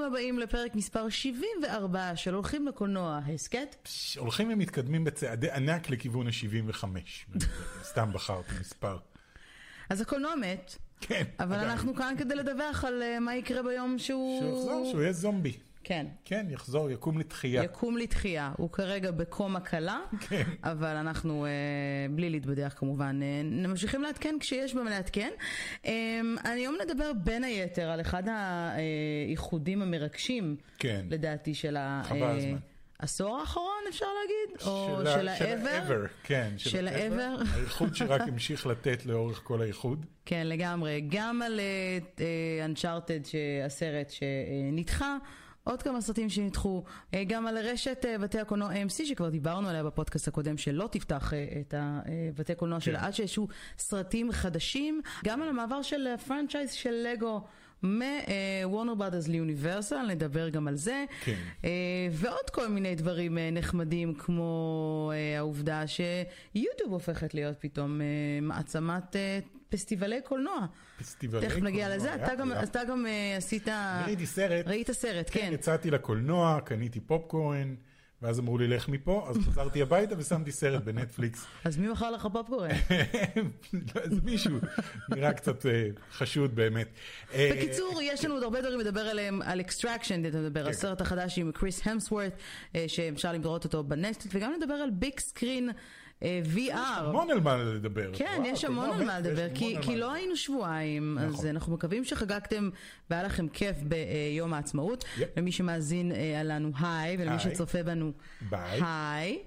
ברוכים הבאים לפרק מספר 74 של הולכים לקולנוע, הסכת? הולכים ומתקדמים בצעדי ענק לכיוון ה-75. סתם בחרתי מספר. אז הקולנוע מת, כן. אבל. אנחנו כאן כדי לדווח על אה, מה יקרה ביום שהוא... שהוא יחזור, שהוא יהיה זומבי. כן. כן, יחזור, יקום לתחייה. יקום לתחייה, הוא כרגע בקומה קלה, כן. אבל אנחנו, אה, בלי להתבדח כמובן, אה, ממשיכים לעדכן כשיש במה לעדכן. אה, היום נדבר בין היתר על אחד האיחודים המרגשים, כן. לדעתי, של ה- חבל אה, הזמן. עשור האחרון, אפשר להגיד? או של? ה-ever, כן. של. ה-ever. האיחוד שרק המשיך לתת לאורך כל האיחוד. כן, לגמרי. גם על uh, Uncharted, שהסרט שנדחה, עוד כמה סרטים שנדחו, uh, גם על רשת uh, בתי הקולנוע AMC, שכבר דיברנו עליה בפודקאסט הקודם, שלא תפתח uh, את הבתי קולנוע שלה, עד שישו סרטים חדשים, גם על המעבר של ה franchise של לגו. מ Warner Brothers ל Universal, נדבר גם על זה. כן. אה, ועוד כל מיני דברים אה, נחמדים, כמו אה, העובדה שיוטיוב הופכת להיות פתאום אה, מעצמת אה, פסטיבלי קולנוע. פסטיבלי תכף נגיע קולנוע, לזה. אתה גם. אתה גם אה, עשית... ראיתי סרט. ראית סרט, כן. יצאתי לקולנוע, קניתי פופקורן, ואז אמרו לי לך מפה, אז חזרתי הביתה ושמתי סרט בנטפליקס. אז מי מכר לך פופקורן? אז מישהו נראה קצת אה, חשוד באמת. אה, בקיצור, יש לנו עוד הרבה דברים לדבר עליהם, על Extraction, אתה מדבר על כן. הסרט החדש עם כריס המסוורת', שאפשר לראות אותו בנטפליקס, וגם נדבר על Bigscreen אה, VR. המון על מה לדבר. כן, יש המון קולנוע על מה יש לדבר, כי, לא. היינו שבועיים, אז נכון. אנחנו מקווים שחגגתם והיה לכם כיף ביום העצמאות. למי שמאזין אה, לנו היי, ולמי. שצופה בנו. היי.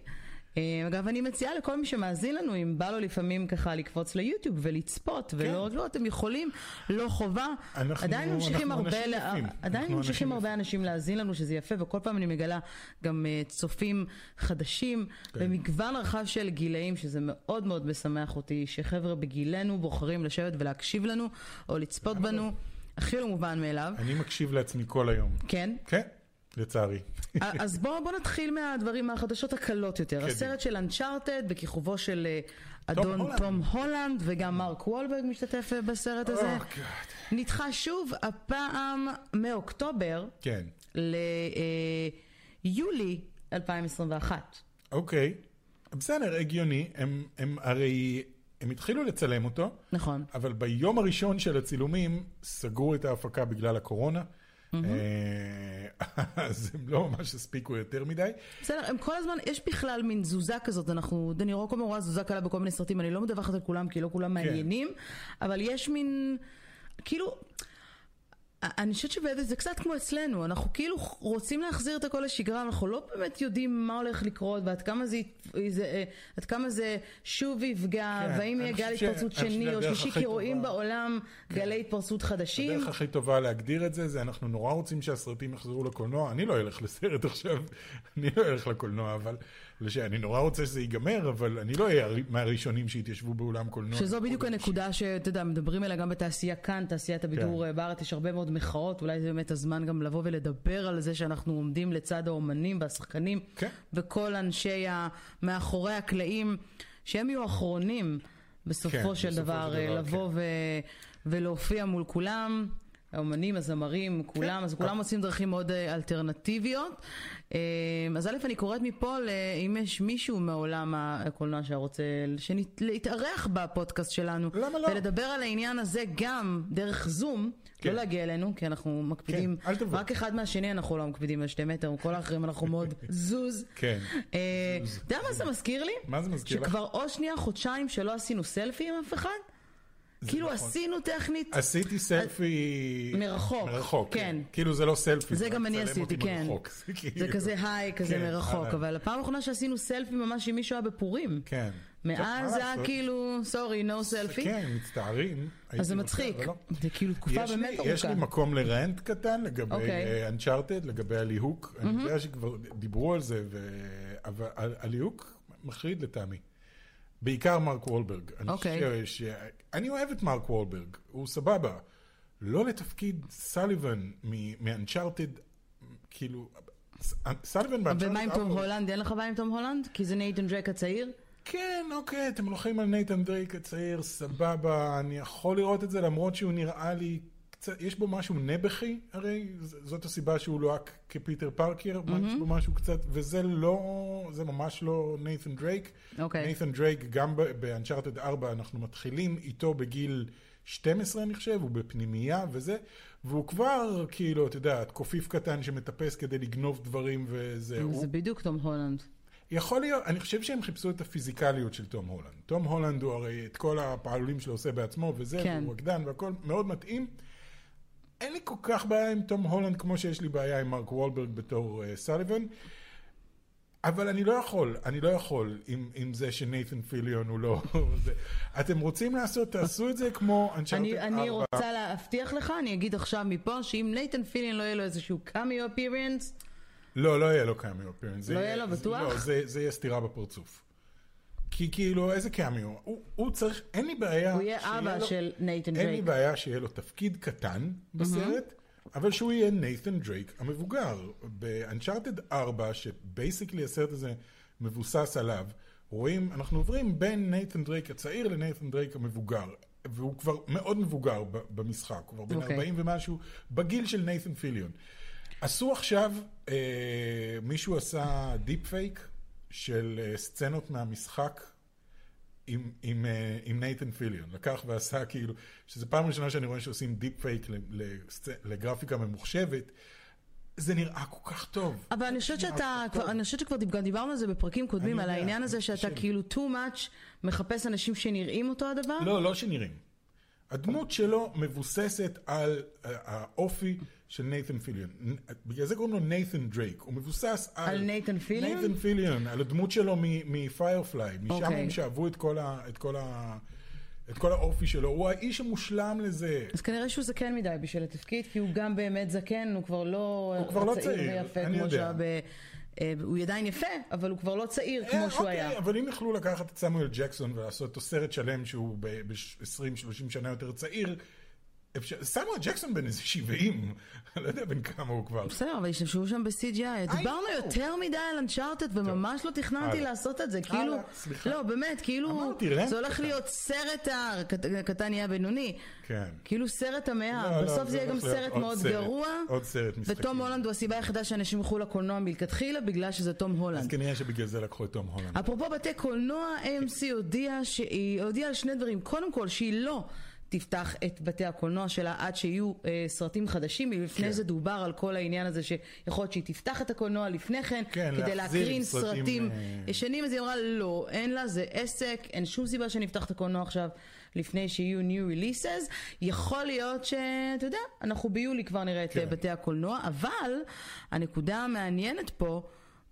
אה, אגב, אני מציעה לכל מי שמאזין לנו, אם בא לו לפעמים ככה לקפוץ ליוטיוב ולצפות, ולא רק לא, אתם יכולים, לא חובה. כן. אנחנו- עדיין ממשיכים אנחנו הרבה, אנשים ל- יפים. עדיין אנחנו ממשיכים אנשים הרבה אנשים להאזין לנו, שזה יפה, וכל פעם אני מגלה גם אה, צופים חדשים, כן. במגוון רחב של גילאים, שזה מאוד מאוד משמח אותי, שחבר'ה בגילנו בוחרים לשבת ולהקשיב לנו, או לצפות בנו, הכי לא מובן מאליו. אני מקשיב לעצמי כל היום. כן? כן, לצערי. אז בואו בוא נתחיל מהדברים, מהחדשות הקלות יותר. קדימה. הסרט של אנצ'ארטד, בכיכובו של אה, אדון הולנד. תום הולנד, וגם מרק וולברג משתתף אה, בסרט הזה. Oh, God. נדחה שוב, הפעם מאוקטובר כן, ליולי 2021. אוקיי. בסדר, הגיוני. הם, הם הרי, הם התחילו לצלם אותו, נכון. אבל ביום הראשון של הצילומים סגרו את ההפקה בגלל הקורונה. אה, אז הם לא ממש הספיקו יותר מדי. בסדר, הם כל הזמן, יש בכלל מין תזוזה כזאת, אנחנו, דני רוקו רואה תזוזה קלה בכל מיני סרטים, אני לא מדווחת על כולם כי לא כולם מעניינים, אבל יש מין, כאילו, אני חושבת שזה קצת כמו אצלנו, אנחנו כאילו רוצים להחזיר את הכל לשגרה, אנחנו לא באמת יודעים מה הולך לקרות ועד כמה זה, זה, אה, עד כמה זה שוב יפגע, כן, והאם יהיה גל ש- התפרצות חושב שני או שלישי, כי רואים בעולם גלי התפרצות חדשים. הדרך הכי טובה להגדיר את זה, זה אנחנו נורא רוצים שהסרטים יחזרו לקולנוע. אני לא אלך לסרט עכשיו, אני לא אלך לקולנוע, אבל לש... אני נורא רוצה שזה ייגמר, אבל אני לא אהיה הר- מהראשונים שהתיישבו באולם קולנוע. שזו בדיוק הנקודה שאתה יודע, מדברים עליה גם בתעשייה כאן, תעשיית הבידור כן. בארץ, יש הרבה מאוד מחאות, אולי זה באמת הזמן גם לבוא ולדבר על זה שאנחנו עומדים לצד האומנים והשחקנים, כן. וכל אנשי ה... מאחורי הקלעים, שהם יהיו האחרונים בסופו כן, של בסופו דבר, של דבר, לבוא כן. ו... ולהופיע מול כולם. האומנים, הזמרים, כולם, כן. אז כולם עושים דרכים מאוד אה, אלטרנטיביות. אה, אז א', אני קוראת מפה, אם יש מישהו מעולם הקולנוע שרוצה להתארח בפודקאסט שלנו, למה לא? ולדבר על העניין הזה גם דרך זום, כן. לא להגיע אלינו, כי אנחנו מקפידים, כן. רק אחד מהשני אנחנו לא מקפידים על שתי מטר, כל האחרים אנחנו מאוד זוז. כן. אה, אתה יודע מה זה מזכיר לי? מה זה מזכיר לך? שכבר עוד שנייה, חודשיים שלא עשינו סלפי עם אף אחד. כאילו נכון. עשינו טכנית, עשיתי סלפי... מרחוק, מרחוק, כן. כן. כאילו זה לא סלפי. זה גם אני עשיתי, כן. מרחוק. זה זה כאילו- כזה היי, כזה כן, מרחוק, אהלן. אבל הפעם האחרונה שעשינו סלפי ממש עם מישהו היה בפורים. כן. מאז זה היה? כאילו, סורי, no סלפי. כן, מצטערים. אז זה מצחיק. לא. זה כאילו תקופה באמת יש לי ארוכה. מקום לרנט קטן לגבי אוקיי. Uncharted, לגבי הליהוק. אני יודע שכבר דיברו על זה, אבל הליהוק מחריד לטעמי. בעיקר מרק וולברג. אני אוקיי. חושב ש... אני אוהב את מרק וולברג, הוא סבבה. לא לתפקיד סליבן מ Uncharted, כאילו, סליבן ב Uncharted... ומה עם תום ארבע- הולנד? אין לך בעיה עם תום הולנד? כי זה נייתן דרייק הצעיר? כן, אוקיי, אתם הולכים על נייתן דרייק הצעיר, סבבה, אני יכול לראות את זה למרות שהוא נראה לי יש בו משהו נבחי, הרי זאת הסיבה שהוא לוהק כפיטר פארקר, mm-hmm. יש בו משהו קצת, וזה לא, זה ממש לא נייתן דרייק. אוקיי. נייתן דרייק, גם ב Uncharted 4 אנחנו מתחילים איתו בגיל 12 אני חושב, הוא בפנימייה וזה, והוא כבר כאילו, אתה יודע, קופיף קטן שמטפס כדי לגנוב דברים וזה. הוא, זה בדיוק תום הולנד. יכול להיות, אני חושב שהם חיפשו את הפיזיקליות של תום הולנד. תום הולנד הוא הרי את כל הפעלולים שלו עושה בעצמו וזה, כן. הוא רקדן והכל מאוד מתאים. אין לי כל כך בעיה עם תום הולנד כמו שיש לי בעיה עם מרק וולברג בתור uh, סאליבן. אבל אני לא יכול, אני לא יכול עם, עם זה שנייתן פיליון הוא לא... זה. אתם רוצים לעשות, תעשו את זה כמו Uncharted 4. אני, רוצה להבטיח לך, אני אגיד עכשיו מפה, שאם נייתן פיליאן לא יהיה לו איזשהו cameo appearance, לא, לא יהיה לו cameo appearance. לא יהיה לו, בטוח? לא, זה, זה יהיה סתירה בפרצוף. כי כאילו, איזה קאמיו? הוא, הוא צריך, אין לי בעיה... הוא יהיה אבא לו- של נייתן אין לי דרייק. בעיה שיהיה לו תפקיד קטן בסרט, אבל שהוא יהיה נייתן דרייק המבוגר. ב Uncharted 4, ש basically הסרט הזה מבוסס עליו, רואים, אנחנו עוברים בין נייתן דרייק הצעיר לנייתן דרייק המבוגר. והוא כבר מאוד מבוגר במשחק, הוא כבר בן אוקיי. 40 ומשהו, בגיל של נייתן פיליון. עשו עכשיו, אה, מישהו עשה deep fake של אה, סצנות מהמשחק עם, עם, אה, עם נייתן פיליון. לקח ועשה כאילו, שזו פעם ראשונה שאני רואה שעושים deep fake לגרפיקה ממוחשבת. זה נראה כל כך טוב. אבל אני חושבת שאתה, כבר, אני חושבת שכבר דיב- דיברנו על זה בפרקים קודמים, על יודע, העניין הזה שאתה חושב. כאילו too much מחפש אנשים שנראים אותו הדבר. לא, לא שנראים. הדמות שלו מבוססת על אה, האופי של נייתן פיליון. בגלל זה קוראים לו נייתן דרייק. הוא מבוסס על... על נייתן פיליון? נייתן פיליון, על הדמות שלו מפיירפליי. משם אוקיי. הם שאבו את כל, ה, את, כל ה, את כל האופי שלו. הוא האיש המושלם לזה. אז כנראה שהוא זקן מדי בשביל התפקיד, כי הוא גם באמת זקן, הוא כבר לא הוא כבר לא צעיר, ויפה אני כמו יודע. אה, הוא עדיין יפה, אבל הוא כבר לא צעיר כמו אה, שהוא אוקיי, היה. אבל אם יכלו לקחת את סמואל ג'קסון ולעשות אותו סרט שלם שהוא ב-20-30 שנה יותר צעיר. סמואל ג'קסון בן איזה 70, אני לא יודע בן כמה הוא כבר. בסדר, אבל השתמשו שם ב-CGI. דיברנו. יותר מדי על אנצ'ארטד, וממש לא תכננתי. לעשות את זה. כאילו. לא, באמת, כאילו, זה הולך. להיות סרט ה... קט- קטן נהיה בינוני. כן. כאילו סרט לא, המאה, לא, בסוף זה יהיה גם סרט מאוד גרוע. עוד סרט משחקים. ותום הולנד הוא הסיבה היחידה שאנשים ילכו לקולנוע מלכתחילה, בגלל שזה תום אז הולנד. כנראה שבגלל זה לקחו את תום הולנד. אפרופו בתי קולנוע, AMC הודיעה שהיא הודיעה על שני דברים. קודם כל, שהיא לא תפתח את בתי הקולנוע שלה עד שיהיו אה, סרטים חדשים. לפני כן. זה דובר על כל העניין הזה שיכול להיות שהיא תפתח את הקולנוע לפני כן, כן, כדי להקרין סרטים, סרטים אה, ישנים. אז היא אמרה, לא, אין לה, זה עסק, אין שום סיבה שנפתח את הקולנוע עכשיו. לפני שיהיו new releases, יכול להיות שאתה יודע, אנחנו ביולי כבר נראה את כן. אה, בתי הקולנוע, אבל הנקודה המעניינת פה,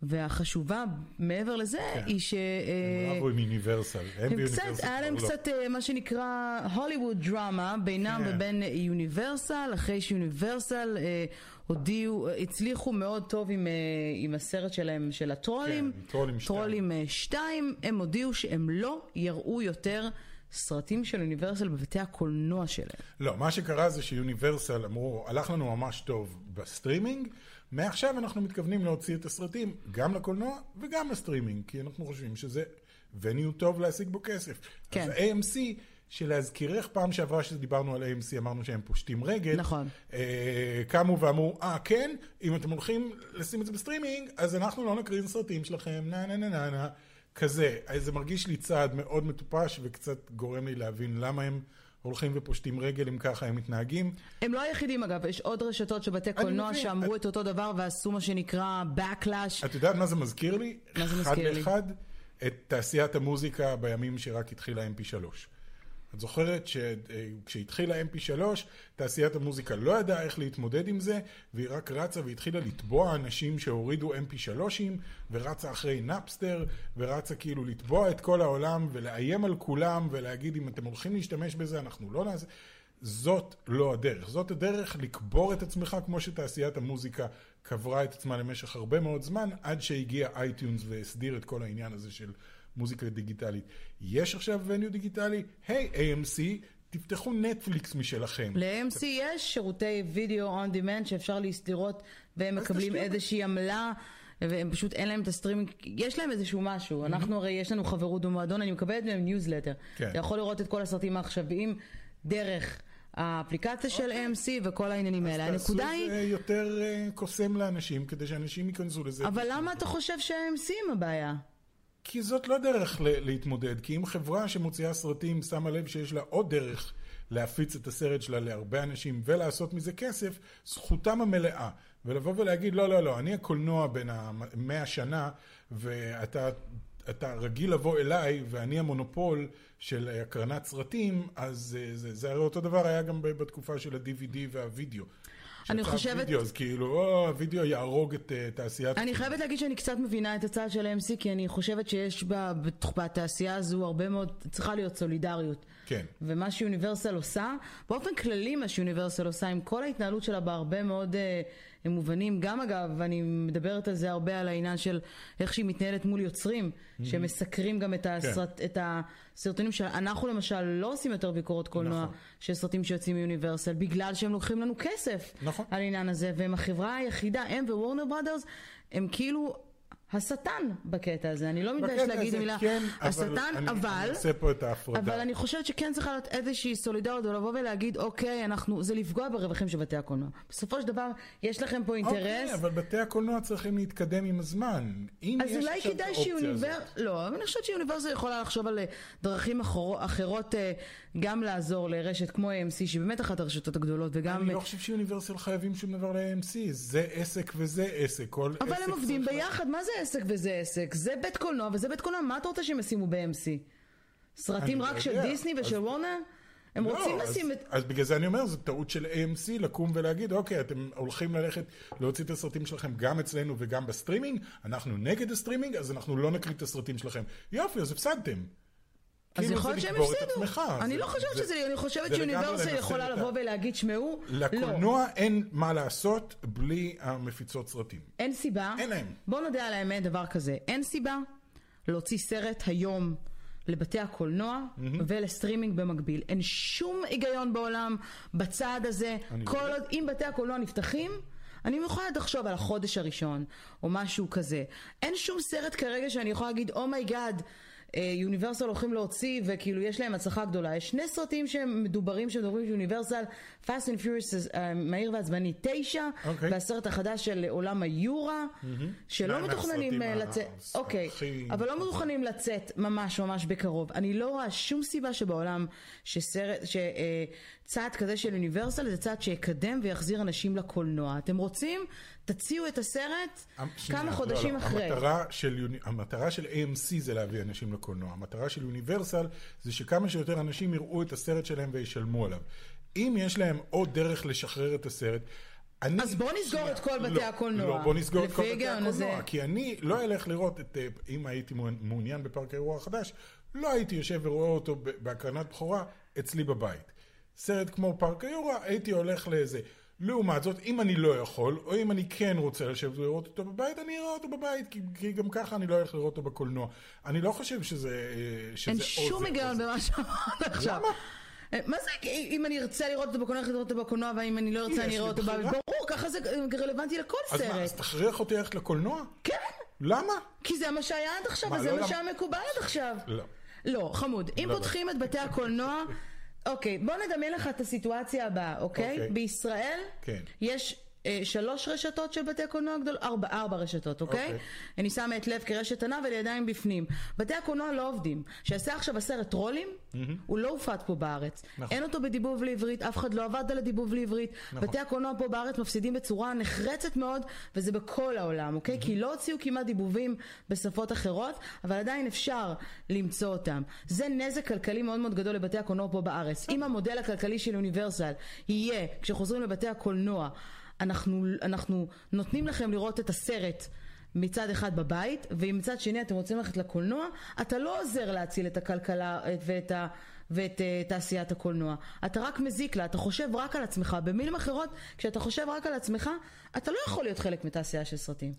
והחשובה מעבר לזה, כן. היא ש... אה, הם רבו עם יוניברסל. הם קצת, היה להם לא. קצת אה, מה שנקרא Hollywood drama בינם כן. ובין יוניברסל, אחרי שיוניברסל אה, הודיעו, אה, הצליחו מאוד טוב עם, אה, עם הסרט שלהם, של הטרולים, כן, טרולים שתיים. טרולים אה, שתיים, הם הודיעו שהם לא יראו יותר סרטים של יוניברסל בבתי הקולנוע שלהם. לא, מה שקרה זה שיוניברסל אמרו, הלך לנו ממש טוב בסטרימינג, מעכשיו אנחנו מתכוונים להוציא את הסרטים גם לקולנוע וגם לסטרימינג, כי אנחנו חושבים שזה venue טוב להשיג בו כסף. כן. אז ה-AMC, שלהזכירך פעם שעברה שדיברנו על AMC, אמרנו שהם פושטים רגל. נכון. אה, קמו ואמרו, אה, כן, אם אתם הולכים לשים את זה בסטרימינג, אז אנחנו לא נקרין סרטים שלכם, נה נה נה נה נה. כזה. זה מרגיש לי צעד מאוד מטופש וקצת גורם לי להבין למה הם הולכים ופושטים רגל אם ככה הם מתנהגים. הם לא היחידים אגב, יש עוד רשתות של בתי קולנוע. שאמרו את אותו דבר ועשו מה שנקרא backlash. את יודעת מה זה מזכיר לי? מה זה אחד מזכיר לי? לאחד את תעשיית המוזיקה בימים שרק התחילה mp3. את זוכרת שכשהתחילה mp3, תעשיית המוזיקה לא ידעה איך להתמודד עם זה, והיא רק רצה והתחילה לתבוע אנשים שהורידו mp3ים, ורצה אחרי נאפסטר, ורצה כאילו לתבוע את כל העולם, ולאיים על כולם, ולהגיד אם אתם הולכים להשתמש בזה, אנחנו לא נעשה... זאת לא הדרך. זאת הדרך לקבור את עצמך כמו שתעשיית המוזיקה קברה את עצמה למשך הרבה מאוד זמן, עד שהגיע iTunes והסדיר את כל העניין הזה של מוזיקה דיגיטלית. יש עכשיו venue דיגיטלי? היי, hey, AMC, תפתחו נטפליקס משלכם. ל-AMC יש שירותי וידאו on demand שאפשר לראות והם אז מקבלים. איזושהי עמלה והם פשוט אין להם את הסטרימינג, יש להם איזשהו משהו, אנחנו הרי יש לנו חברות במועדון, אני מקבלת מהם ניוזלטר. כן. אתה יכול לראות את כל הסרטים העכשוויים דרך האפליקציה של אוקיי. AMC וכל העניינים האלה. תעשו הנקודה את היא, זה יותר אה, קוסם לאנשים, כדי שאנשים ייכנסו לזה. אבל למה אתה חושב שה-AMC הם הבעיה? כי זאת לא דרך להתמודד, כי אם חברה שמוציאה סרטים שמה לב שיש לה עוד דרך להפיץ את הסרט שלה להרבה אנשים ולעשות מזה כסף, זכותם המלאה. ולבוא ולהגיד, לא, לא, לא, אני הקולנוע בין המאה שנה, ואתה אתה רגיל לבוא אליי, ואני המונופול של הקרנת סרטים, אז אה, זה, זה הרי אותו דבר היה גם בתקופה של ה-DVD והווידאו. אני חושבת- הווידאו, אז כאילו, או, הווידאו יהרוג את אה, תעשיית... אני חייבת להגיד שאני קצת מבינה את הצד של AMC, כי אני חושבת שיש בה, בתעשייה הזו הרבה מאוד, צריכה להיות סולידריות. כן. ומה שיוניברסל עושה, באופן כללי מה שיוניברסל עושה, עם כל ההתנהלות שלה בהרבה מאוד אה, מובנים, גם אגב, אני מדברת על זה הרבה, על העניין של איך שהיא מתנהלת מול יוצרים, שמסקרים גם את, הסרט, את הסרטונים שאנחנו למשל לא עושים יותר ביקורות קולנוע, נכון. של סרטים שיוצאים מיוניברסל, בגלל שהם לוקחים לנו כסף נכון. על העניין הזה, והם החברה היחידה, הם ווורנר ברודרס, הם כאילו... השטן בקטע הזה, אני לא מתביישת להגיד מילה כן, אבל השטן, אני- אבל, אני עושה פה את ההפרדה. אבל אני חושבת שכן צריכה להיות איזושהי סולידריות ולבוא ולהגיד, אוקיי, אנחנו, זה לפגוע ברווחים של בתי הקולנוע. בסופו של דבר, יש לכם פה אוקיי, אינטרס. אבל בתי הקולנוע צריכים להתקדם עם הזמן. אם אז יש אולי כדאי שיוניבר... לא, אבל אני חושבת שיוניברסל יכולה לחשוב על אה, דרכים אחרו- אחרות אה, גם לעזור לרשת כמו AMC, שהיא באמת אחת הרשתות הגדולות, וגם... אני לא חושב שיוניברסל חייבים שום דבר ל-AMC, זה עסק וזה עסק. כל אבל עסק הם עובדים ביחד, מה זה עסק וזה עסק? זה בית קולנוע וזה בית קולנוע, מה אתה רוצה שהם ישימו ב-MC? סרטים רק לא של. דיסני ושל וורנר? הם לא, רוצים אז- לשים את... אז בגלל זה אני אומר, זו טעות של AMC לקום ולהגיד, אוקיי, אתם הולכים ללכת להוציא את הסרטים שלכם גם אצלנו וגם בסטרימינג, אנחנו נגד הסטרימינג, אז אנחנו לא נקליט את הסרטים שלכם. יופי, אז הפסדתם. אז כאילו יכול להיות שהם הפסידו. אני לא חושבת זה- שזה... אני חושבת לנסר יכולה לבוא ולהגיד, שמעו, לא. לקולנוע אין מה לעשות בלי המפיצות סרטים. אין סיבה. אין להם. בואו נודה על האמת, דבר כזה. אין סיבה להוציא סרט היום לבתי הקולנוע ולסטרימינג במקביל. אין שום היגיון בעולם בצעד הזה. כל יודע. עוד, אם בתי הקולנוע נפתחים... אני יכולה לחשוב על החודש הראשון, או משהו כזה. אין שום סרט כרגע שאני יכולה להגיד, oh my god, יוניברסל הולכים להוציא, וכאילו יש להם הצלחה גדולה. יש שני סרטים שהם מדוברים, שמדברים יוניברסל, Fast and Furious, אה, מהיר ועצבני 9, אוקיי. והסרט החדש של עולם היורה, שלא מה- מתוכננים אה, לצאת, אוקיי, הכי- אבל לא מתוכננים לצאת ממש ממש בקרוב. אני לא רואה שום סיבה שבעולם שסרט, שצעד כזה של יוניברסל זה צעד שיקדם ויחזיר אנשים לקולנוע. אתם רוצים? תציעו את הסרט שנייה, כמה לא, חודשים לא. אחרי. המטרה של, המטרה של AMC זה להביא אנשים לקולנוע. המטרה של יוניברסל זה שכמה שיותר אנשים יראו את הסרט שלהם וישלמו עליו. אם יש להם עוד דרך לשחרר את הסרט, אני... אז בוא נסגור שנייה, את כל בתי לא, הקולנוע. לא, בוא נסגור את כל בתי ההיגיון הזה. הקולנוע. כי אני לא אלך לראות את... אה, אם הייתי מעוניין בפארק האירוע החדש, לא הייתי יושב ורואה אותו בהקרנת בכורה אצלי בבית. סרט כמו פארק האירוע, הייתי הולך לאיזה... לעומת זאת, אם אני לא יכול, או אם אני כן רוצה לשבת ולראות אותו בבית, אני אראה אותו בבית, כי, כי גם ככה אני לא הולך לראות אותו בקולנוע. אני לא חושב שזה... אה, שזה אין שום היגיון. במה שאמרת עכשיו. למה? אה, מה זה, אם אני ארצה לראות אותו בקולנוע, אני אראה אותו בקולנוע, ואם אני לא ארצה, אני אראה אותו בבית. ברור, ככה זה רלוונטי לכל אז מה, אז סרט. תכריח אותי ללכת לקולנוע? כן, למה? כי זה מה שהיה עד עכשיו, מה, וזה לא מה שהיה מקובל עד עכשיו. לא. לא, חמוד. אם לא פותחים את בתי הקולנוע... אוקיי, בוא נדמיין לך את הסיטואציה הבאה, אוקיי? אוקיי. בישראל כן. יש שלוש רשתות של בתי קולנוע גדול, ארבע, ארבע רשתות, אוקיי? אוקיי. אני שמה את לב כרשת ענה ולידיים בפנים. בתי הקולנוע לא עובדים. שיעשה עכשיו הסרט טרולים, הוא לא הופץ פה בארץ. נכון. אין אותו בדיבוב לעברית, אף אחד לא עבד על הדיבוב לעברית. נכון. בתי הקולנוע פה בארץ מפסידים בצורה נחרצת מאוד, וזה בכל העולם, אוקיי? כי לא הוציאו כמעט דיבובים בשפות אחרות, אבל עדיין אפשר למצוא אותם. זה נזק כלכלי מאוד מאוד גדול לבתי הקולנוע פה בארץ. אם המודל הכלכלי של אוניברסל יהיה, כשחוזרים לבתי הקולנוע, אנחנו, אנחנו נותנים לכם לראות את הסרט מצד אחד בבית, ומצד שני אתם רוצים ללכת לקולנוע, אתה לא עוזר להציל את הכלכלה אה, ואת, ה, ואת uh, תעשיית הקולנוע. אתה רק מזיק לה, אתה חושב רק על עצמך. במילים אחרות, כשאתה חושב רק על עצמך, אתה לא יכול להיות חלק מתעשייה של סרטים.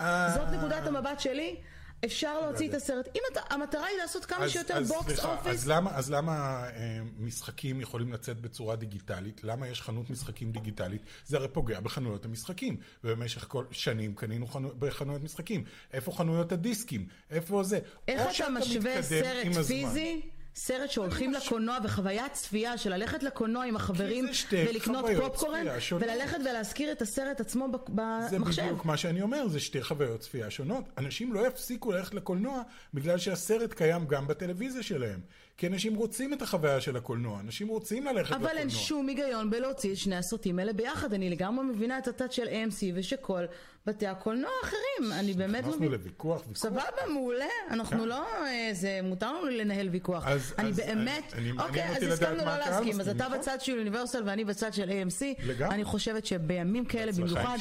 אה, זאת נקודת המבט שלי. אפשר להוציא את הסרט. אם אתה, המטרה היא לעשות כמה אז- שיותר אז box סליחה, office, אז למה, אז למה אה, משחקים יכולים לצאת בצורה דיגיטלית? למה יש חנות משחקים דיגיטלית? זה הרי פוגע בחנויות המשחקים. ובמשך כל שנים קנינו חנו, בחנויות משחקים. איפה חנויות הדיסקים? איפה זה? איך אתה משווה סרט עם הזמן. פיזי סרט שהולכים לקולנוע וחוויית צפייה של ללכת לקולנוע עם החברים ולקנות פופקורן. וללכת ולהזכיר את הסרט עצמו ב- זה במחשב. בדיוק מה שאני אומר, זה שתי חוויות צפייה שונות. אנשים לא יפסיקו ללכת לקולנוע בגלל שהסרט קיים גם בטלוויזיה שלהם. כי אנשים רוצים את החוויה של הקולנוע, אנשים רוצים ללכת לקולנוע. אבל אין שום היגיון בלהוציא את שני הסרטים האלה ביחד. אני לגמרי מבינה את הצד של AMC ושכל בתי הקולנוע האחרים. אני באמת נכנסנו. לוויכוח, ויכוח. סבבה, מעולה. אנחנו. לא... אה, זה מותר לנו לנהל ויכוח. אני באמת... אוקיי, אז הסכמנו לא להסכים. אז אתה נכון? בצד של יוניברסל ואני בצד של AMC. לגמרי. אני חושבת שבימים כאלה במיוחד.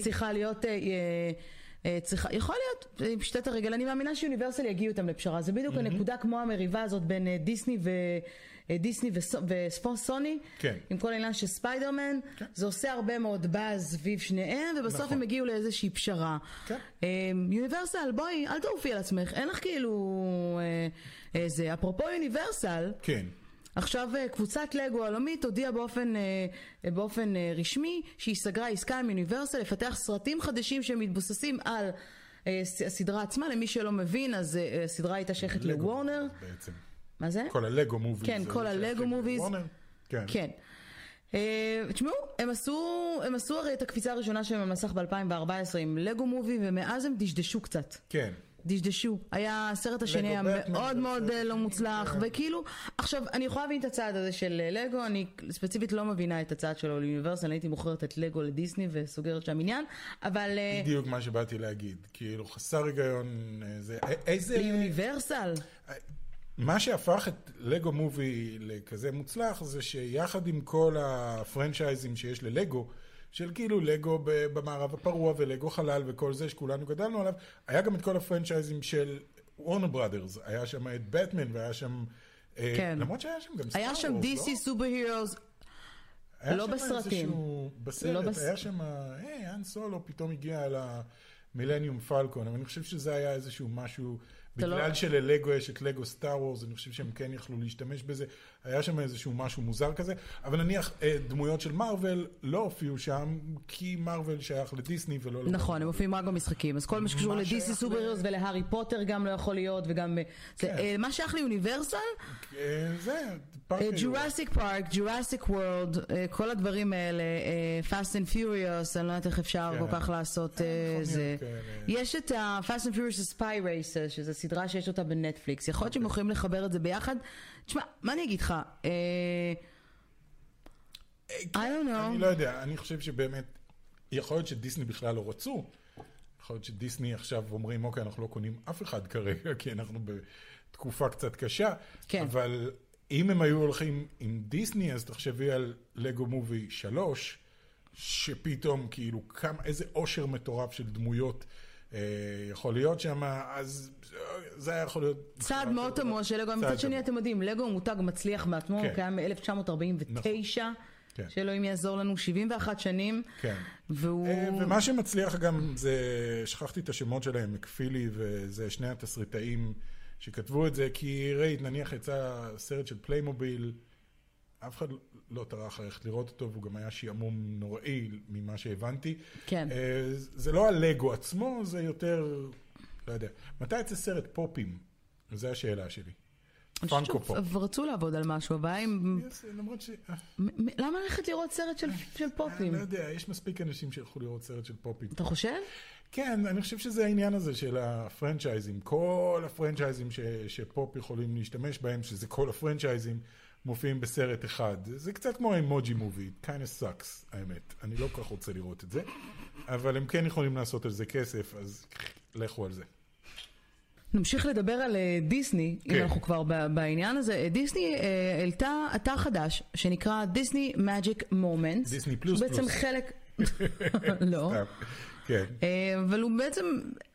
צריכה להיות... אה, אה, צריכה, יכול להיות, עם פשיטת הרגל, אני מאמינה שיוניברסל יגיעו איתם לפשרה, זה בדיוק הנקודה כמו המריבה הזאת בין דיסני ו... אה, דיסני וסוני, כן. עם כל העניין של ספיידרמן, זה עושה הרבה מאוד באז סביב שניהם, ובסוף נכון. הם הגיעו לאיזושהי פשרה. כן. אה, יוניברסל, בואי, אל תעופי על עצמך, אין לך כאילו... אה, אה, זה, אפרופו יוניברסל, כן. עכשיו אה, קבוצת לגו העולמית הודיעה באופן, אה, אה, באופן אה, רשמי שהיא סגרה עסקה עם יוניברסל לפתח סרטים חדשים שמתבוססים על אה, הסדרה עצמה. למי שלא מבין, אז אה, הסדרה הייתה שייכת לוורנר. בעצם. מה זה? כל הלגו מוביז. כן, כל הלגו מוביז. כן. כן. אה, תשמעו, הם עשו, הם עשו הרי את הקפיצה הראשונה שלהם על מסך ב-2014 עם לגו מובי, ומאז הם דשדשו קצת. כן. דשדשו. היה, הסרט השני היה מאוד מאוד אה, לא מוצלח, כן. וכאילו, עכשיו, אני יכולה להבין את הצעד הזה של אה, לגו, אני ספציפית לא מבינה את הצעד שלו ליוניברסל, אני הייתי מוכרת את לגו לדיסני וסוגרת שם עניין, אבל בדיוק מה שבאתי להגיד. כאילו, חסר היגיון. זה, איזה... ליוניברסל, מה שהפך את לגו מובי לכזה מוצלח זה שיחד עם כל הפרנצ'ייזים שיש ללגו, של כאילו לגו במערב הפרוע ולגו חלל וכל זה שכולנו גדלנו עליו, היה גם את כל הפרנצ'ייזים של וורנר בראדרס, היה שם את בטמן והיה שם... אה, כן. למרות שהיה שם גם סטאר היה שם DC לא? סופר הירוס, לא שם בסרטים. בסרט, לא בס- היה שם, היי, האן סולו פתאום הגיע על המילניום פלקון, אבל אני חושב שזה היה איזשהו משהו, לא- בגלל שללגו יש את לגו סטאר וורס, אני חושב שהם כן יכלו להשתמש בזה, היה שם איזשהו משהו מוזר כזה, אבל נניח אה, דמויות של מארוול לא הופיעו שם, כי מארוול שייך לדיסני ולא... נכון, הם. מופיעים רק במשחקים, אז כל מה שקשור מה ל-DC שייך סופר ל- heroes ולהארי פוטר גם לא יכול להיות, וגם... אה, כן. אה, מה שייך ליוניברסל? זה, פארק. ג'ורסיק פארק, ג'ורסיק וורלד, כל הדברים האלה, Fast and Furious, אני לא יודעת איך אפשר כן. כל כך לעשות זה. יש את ה-Fast and Furious Spy סדרה שיש אותה בנטפליקס. יכול להיות שהם יכולים לחבר את זה ביחד. תשמע, מה אני אגיד לך? אה, I don't אני. לא יודע, אני חושב שבאמת, יכול להיות שדיסני בכלל לא רצו. יכול להיות שדיסני עכשיו אומרים, אוקיי, אנחנו לא קונים אף אחד כרגע, כי אנחנו בתקופה קצת קשה. כן. אבל אם הם היו הולכים עם דיסני, אז תחשבי על לגו מובי 3, שפתאום כאילו כמה, איזה עושר מטורף של דמויות אה, יכול להיות שם, אז אה, זה היה יכול להיות... צעד מאוד תמוה של לגו, מצד שני. אתם יודעים, לגו הוא מותג מצליח מעצמו, כן. הוא קיים מ-1949, כן. שאלוהים יעזור לנו, 71 שנים, כן. והוא... אה, ומה שמצליח גם זה, שכחתי את השמות שלהם, מקפילי וזה שני התסריטאים שכתבו את זה, כי ראית, נניח יצא סרט של פליימוביל, אף אחד לא טרח ללכת לראות אותו, והוא גם היה שעמום נוראי ממה שהבנתי. כן. אה, זה לא הלגו עצמו, זה יותר, לא יודע. מתי יצא סרט פופים? זו השאלה שלי. אני פאנקו פופ. רצו לעבוד על משהו, הבעיה עם... למרות ש... אה, למה ללכת לראות סרט של, אני פופים? לא יודע, יש מספיק אנשים שילכו לראות סרט של פופים. אתה חושב? כן, אני חושב שזה העניין הזה של הפרנצ'ייזים. כל הפרנצ'ייזים שפופ יכולים להשתמש בהם, שזה כל הפרנצ'ייזים, מופיעים בסרט אחד. זה קצת כמו האמוג'י movie, kind of sucks, האמת. אני לא כל כך רוצה לראות את זה, אבל הם כן יכולים לעשות על זה כסף, אז לכו על זה. נמשיך לדבר על אה, דיסני, אם כן. אנחנו כבר בעניין הזה. אה, דיסני אה, העלתה אתר חדש שנקרא דיסני magic moments. דיסני פלוס שהוא בעצם פלוס. חלק... לא. כן. אה, אבל הוא בעצם,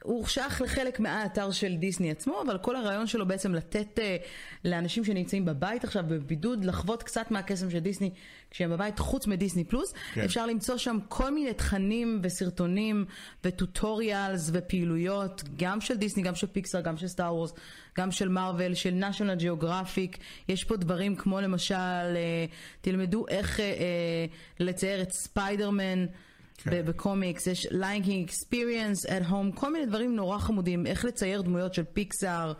הוא שייך לחלק מהאתר של דיסני עצמו, אבל כל הרעיון שלו בעצם לתת אה, לאנשים שנמצאים בבית עכשיו בבידוד, לחוות קצת מהקסם של דיסני כשהם בבית, חוץ מדיסני פלוס. כן. אפשר למצוא שם כל מיני תכנים וסרטונים וטוטוריאלס ופעילויות, גם של דיסני, גם של פיקסר, גם של סטאר וורס, גם של מארוול, של national geographic. יש פה דברים כמו למשל, אה, תלמדו איך לצייר את ספיידרמן. ב- בקומיקס, יש learning experience at home, כל מיני דברים נורא חמודים, איך לצייר דמויות של פיקסאר.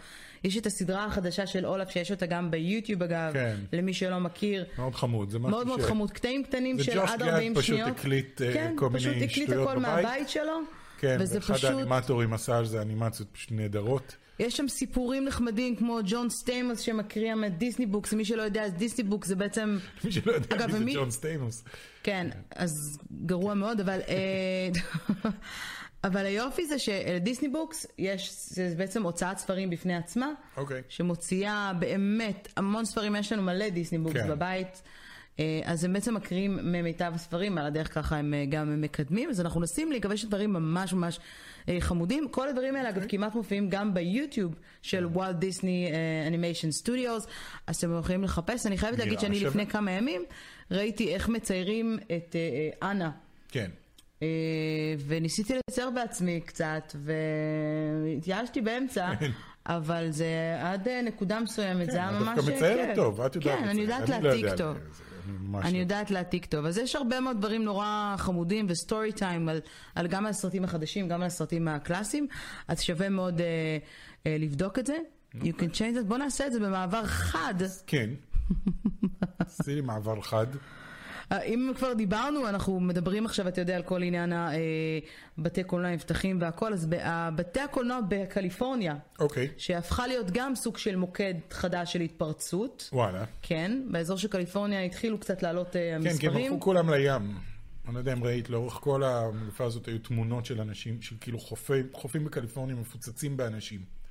יש את הסדרה החדשה של אולף, שיש אותה גם ביוטיוב אגב, כן. למי שלא מכיר. מאוד חמוד, זה משהו מאוד מאוד ש- חמוד, קטעים קטנים זה של ג'וש גד עד 40 פשוט שניות. הקליט, אה, כן, כל מיני פשוט הקליט שטויות הכל בבית. מהבית שלו. כן, וזה ואחד פשוט, האנימטורים עשה על זה אנימציות פשוט נהדרות. יש שם סיפורים נחמדים כמו ג'ון סטיימוס שמקריא מדיסני books, מי שלא יודע, אז דיסני books זה בעצם מי שלא יודע אגב, מי זה ומי- ג'ון סטיימוס. כן, אז גרוע מאוד, אבל... אה, אבל היופי זה שלדיסני books יש, זה בעצם הוצאת ספרים בפני עצמה, אוקיי. שמוציאה באמת המון ספרים, יש לנו מלא דיסני books כן. בבית. אה, אז הם בעצם מקריאים ממיטב הספרים, על הדרך ככה הם אה, גם מקדמים, אז אנחנו מנסים להיכבש דברים ממש ממש אה, חמודים. כל הדברים האלה אוקיי. אגב כמעט מופיעים גם ביוטיוב של וולט דיסני אנימיישן סטודיוס, אז אתם יכולים לחפש. אני חייבת להגיד שאני. לפני כמה ימים ראיתי איך מציירים את אנה. כן. וניסיתי לצייר בעצמי קצת, והתייאשתי באמצע, אבל זה עד נקודה מסוימת, זה היה כן, ממש... דווקא מציירת. טוב, את יודעת כן, אני. יודעת לא להעתיק טוב. ממש אני לא. יודעת להעתיק טוב. אז יש הרבה מאוד דברים נורא חמודים ו story time על, על גם על הסרטים החדשים, גם על הסרטים הקלאסיים, אז שווה מאוד אה, אה, לבדוק את זה. You can change it. בוא נעשה את זה במעבר חד. כן. עשי לי מעבר חד. אה, אם כבר דיברנו, אנחנו מדברים עכשיו, אתה יודע, על כל עניין הבתי קולנוע נפתחים והכל, אז בתי הקולנוע בקליפורניה, אוקיי. שהפכה להיות גם סוג של מוקד חדש של התפרצות, וואלה. כן, באזור של קליפורניה התחילו קצת לעלות אה, כן, כי הם המספרים. הלכו כולם לים. אני לא יודע אם ראית, לאורך כל המגפה הזאת היו תמונות של אנשים, של כאילו חופים, חופים בקליפורניה מפוצצים באנשים.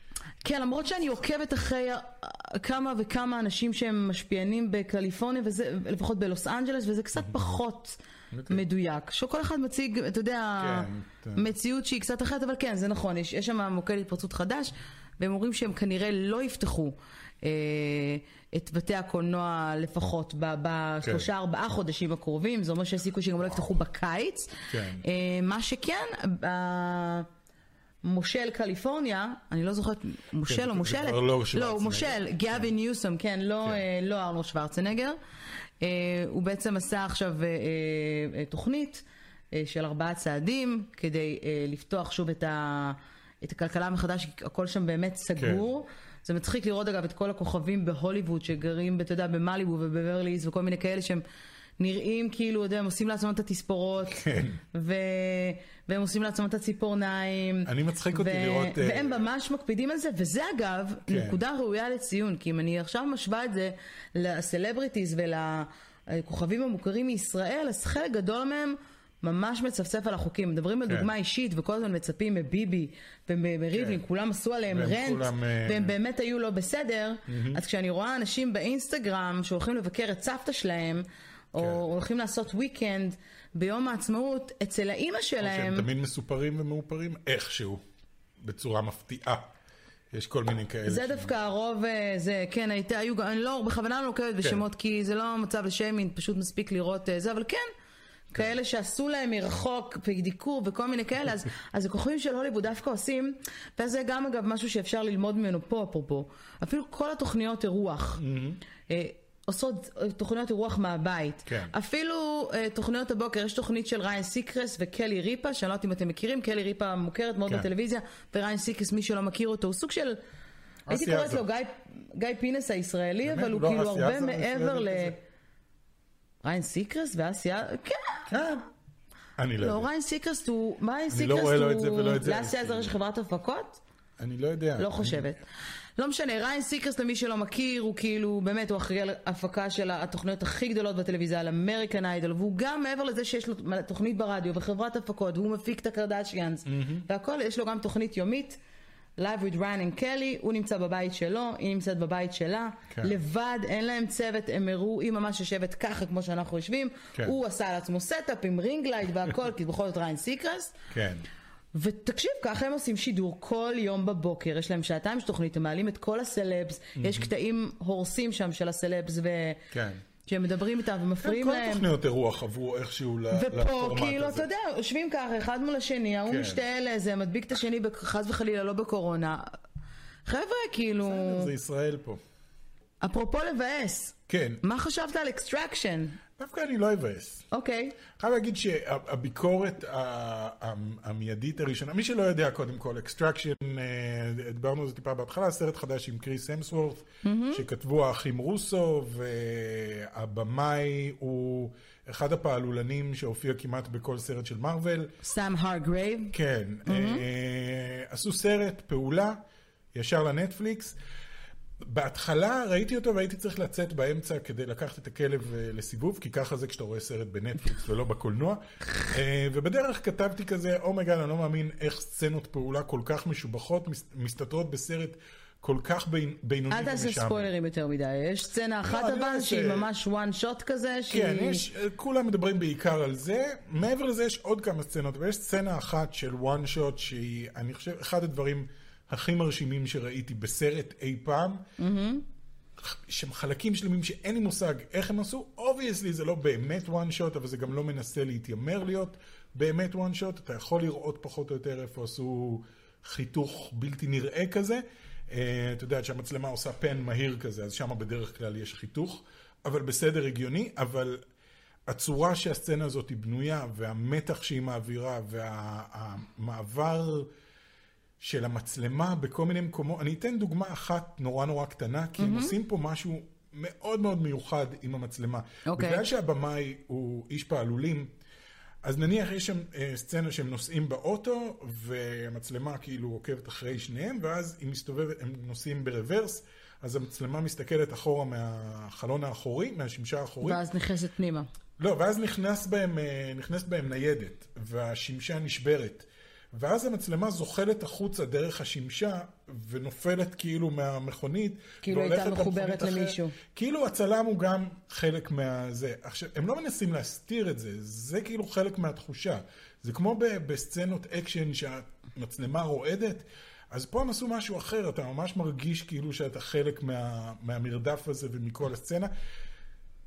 כן, למרות שאני עוקבת אחרי אה, כמה וכמה אנשים שהם משפיענים בקליפורניה, וזה, לפחות בלוס אנג'לס, וזה קצת פחות אוקיי. מדויק. שכל אחד מציג, אתה יודע, כן, מציאות שהיא קצת אחרת, אבל כן, זה נכון, יש, יש שם מוקד התפרצות חדש, והם אומרים שהם כנראה לא יפתחו. אה, את בתי הקולנוע לפחות בשלושה ארבעה חודשים הקרובים, זה אומר שיש סיכוי שגם לא יפתחו בקיץ. כן. אה, מה שכן, ב- מושל קליפורניה, אני לא זוכרת, מושל זה- או מושלת? כבר לא לא. הוא מושל, גבי ניוסום, כן, לא, כן. אה, לא ארנולד שוורצנגר. אה, הוא בעצם עשה עכשיו אה, תוכנית של ארבעה צעדים כדי לפתוח שוב את, ה, את הכלכלה מחדש, הכל שם באמת סגור. זה מצחיק לראות אגב את כל הכוכבים בהוליווד שגרים, אתה יודע, במליבו ובברליס וכל מיני כאלה שהם נראים כאילו, אתה יודע, הם עושים לעצמם את התספורות. כן. ו... והם עושים לעצמם את הציפורניים. אני מצחיק אותי לראות, אה, והם ממש מקפידים על זה, וזה אגב, כן. נקודה ראויה לציון, כי אם אני עכשיו משווה את זה לסלבריטיז ולכוכבים המוכרים מישראל, אז חלק גדול מהם ממש מצפצף על החוקים. מדברים על כן. דוגמה אישית, וכל הזמן מצפים מביבי ומריבלין, כן. כולם עשו עליהם רנט, כולם, אה, והם באמת היו לא בסדר, אז כשאני רואה אנשים באינסטגרם שהולכים לבקר את סבתא שלהם, או כן. הולכים לעשות weekend ביום העצמאות אצל האימא שלהם, שהם תמיד מסופרים ומאופרים איכשהו, בצורה מפתיעה. יש כל מיני כאלה. זה שהם- דווקא הרוב, אה, זה, כן, הייתה, היו, אני לא, בכוונה לא נוקבת בשמות, כי זה לא מצב לשיימינג, פשוט מספיק לראות אה, זה, אבל כן, כאלה שעשו להם מרחוק, דיקור וכל מיני כאלה, אז, אז הכוכבים של הוליווד דווקא עושים, וזה גם אגב משהו שאפשר ללמוד ממנו פה, אפרופו, אפילו כל התוכניות אירוח. אה, עושות אה, תוכניות אירוח מהבית. כן. אפילו אה, תוכניות הבוקר, יש תוכנית של ריין סיקרסט וקלי ריפה, שאני לא יודעת אם אתם מכירים, קלי ריפה מוכרת מאוד כן. בטלוויזיה, וריין סיקרסט, מי שלא מכיר אותו, הוא סוג של... הייתי קוראת עזה. לו גיא, גיא פינס הישראלי, באמת? אבל הוא הוא לא כאילו הרבה מעבר ל... כזה? ריין סיקרסט ואסי עזר, כן. כן. אני לא לא, יודע. ריין סיקרסט הוא... מה ריין אני סיקרסט לא רואה לא את זה ולא את זה. לאסי עזר יש חברת הפקות? אני לא יודע. לא חושבת. לא משנה, ריין סיקרסט למי שלא מכיר, הוא כאילו, באמת, הוא אחראי על הפקה של התוכניות הכי גדולות בטלוויזיה, על אמריקן איידול, והוא גם מעבר לזה שיש לו תוכנית ברדיו וחברת הפקות, והוא מפיק את הקרדשיאנס, והכל, יש לו גם תוכנית יומית. Live with Ryan and Kelly, הוא נמצא בבית שלו, היא נמצאת בבית שלה, כן. לבד, אין להם צוות, הם הראו, היא ממש יושבת ככה כמו שאנחנו יושבים, כן. הוא עשה לעצמו setup עם ring light והכל, כי בכל זאת ריין סיקרסט, כן. ותקשיב, ככה הם עושים שידור כל יום בבוקר, יש להם שעתיים של תוכנית, הם מעלים את כל הסלבס, יש קטעים הורסים שם של הסלבס, ו... כן. שהם מדברים איתם ומפריעים כל להם. התוכניות אירוח עברו איכשהו לפורמט הזה. ופה, כאילו, אתה יודע, יושבים ככה, אחד מול השני, ההוא כן. משתעל לזה, מדביק את השני, חס וחלילה, לא בקורונה. חבר'ה, כאילו... זה ישראל פה. אפרופו לבאס, כן, מה חשבת על אקסטרקשן? דווקא אני לא אבאס. אוקיי. חייב להגיד שהביקורת המיידית הראשונה, מי שלא יודע קודם כל, אקסטרקשן, דיברנו על זה טיפה בהתחלה, סרט חדש עם קריס המסוורת', שכתבו האחים רוסו, והבמאי הוא אחד הפעלולנים שהופיע כמעט בכל סרט של מארוול. סאם הרגרייב. כן, אה, עשו סרט, פעולה, ישר לנטפליקס. בהתחלה ראיתי אותו והייתי צריך לצאת באמצע כדי לקחת את הכלב אה, לסיבוב, כי ככה זה כשאתה רואה סרט בנטפליקס ולא בקולנוע. אה, ובדרך כתבתי כזה, oh my god, אני לא מאמין איך סצנות פעולה כל כך משובחות מס- מסתתרות בסרט כל כך בין- בינוני אל תעשה ומשעמם. ספוילרים יותר מדי. יש סצנה אחת אני לא אבל. שהיא ממש one shot כזה, שהיא... כן, יש, כולם מדברים בעיקר על זה. מעבר לזה יש עוד כמה סצנות, ויש סצנה אחת של one shot שהיא, אני חושב, אחד הדברים הכי מרשימים שראיתי בסרט אי פעם. שם חלקים שלמים שאין לי מושג איך הם עשו. obviously זה לא באמת one shot, אבל זה גם לא מנסה להתיימר להיות באמת one shot. אתה יכול לראות פחות או יותר איפה עשו חיתוך בלתי נראה כזה. אה, אתה יודע שהמצלמה עושה פן מהיר כזה, אז שם בדרך כלל יש חיתוך, אבל בסדר הגיוני, אבל הצורה שהסצנה הזאת היא בנויה, והמתח שהיא מעבירה, והמעבר... של המצלמה בכל מיני מקומות. אני אתן דוגמה אחת נורא נורא קטנה, כי הם עושים פה משהו מאוד מאוד מיוחד עם המצלמה. אוקיי. בגלל שהבמאי הוא איש פעלולים, אז נניח יש שם אה, סצנה שהם נוסעים באוטו, והמצלמה כאילו עוקבת אחרי שניהם, ואז היא מסתובבת, הם נוסעים ברוורס, אז המצלמה מסתכלת אחורה מהחלון האחורי, מהשמשה האחורית. ואז נכנסת פנימה. לא, ואז נכנס בהם, אה, נכנסת בהם ניידת, והשמשה נשברת. ואז המצלמה זוחלת החוצה דרך השמשה, ונופלת כאילו מהמכונית. כאילו הייתה מחוברת למכונית אחרת. למישהו. כאילו הצלם הוא גם חלק מהזה. עכשיו, הם לא מנסים להסתיר את זה, זה כאילו חלק מהתחושה. זה כמו ב- בסצנות אקשן שהמצלמה רועדת, אז פה הם עשו משהו אחר, אתה ממש מרגיש כאילו שאתה חלק מה, מהמרדף הזה ומכל הסצנה.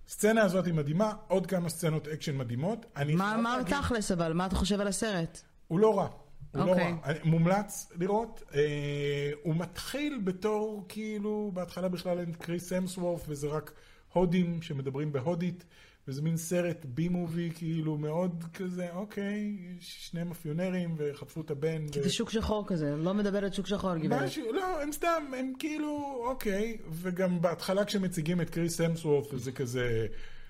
הסצנה הזאת היא מדהימה, עוד כמה סצנות אקשן מדהימות. מה להגיד- תכלס אבל? מה אתה חושב על הסרט? הוא לא רע. הוא לא אוקיי. רע. מומלץ לראות. אה, הוא מתחיל בתור, כאילו, בהתחלה בכלל אין קריס המסוורף, וזה רק הודים שמדברים בהודית, וזה מין סרט בי מובי, כאילו, מאוד כזה, אוקיי, שני מאפיונרים, וחטפו את הבן. כי ו- זה שוק שחור כזה, לא מדברת שוק שחור, גברת. משהו, לא, הם סתם, הם כאילו, אוקיי, וגם בהתחלה כשמציגים את קריס המסוורף, זה כזה,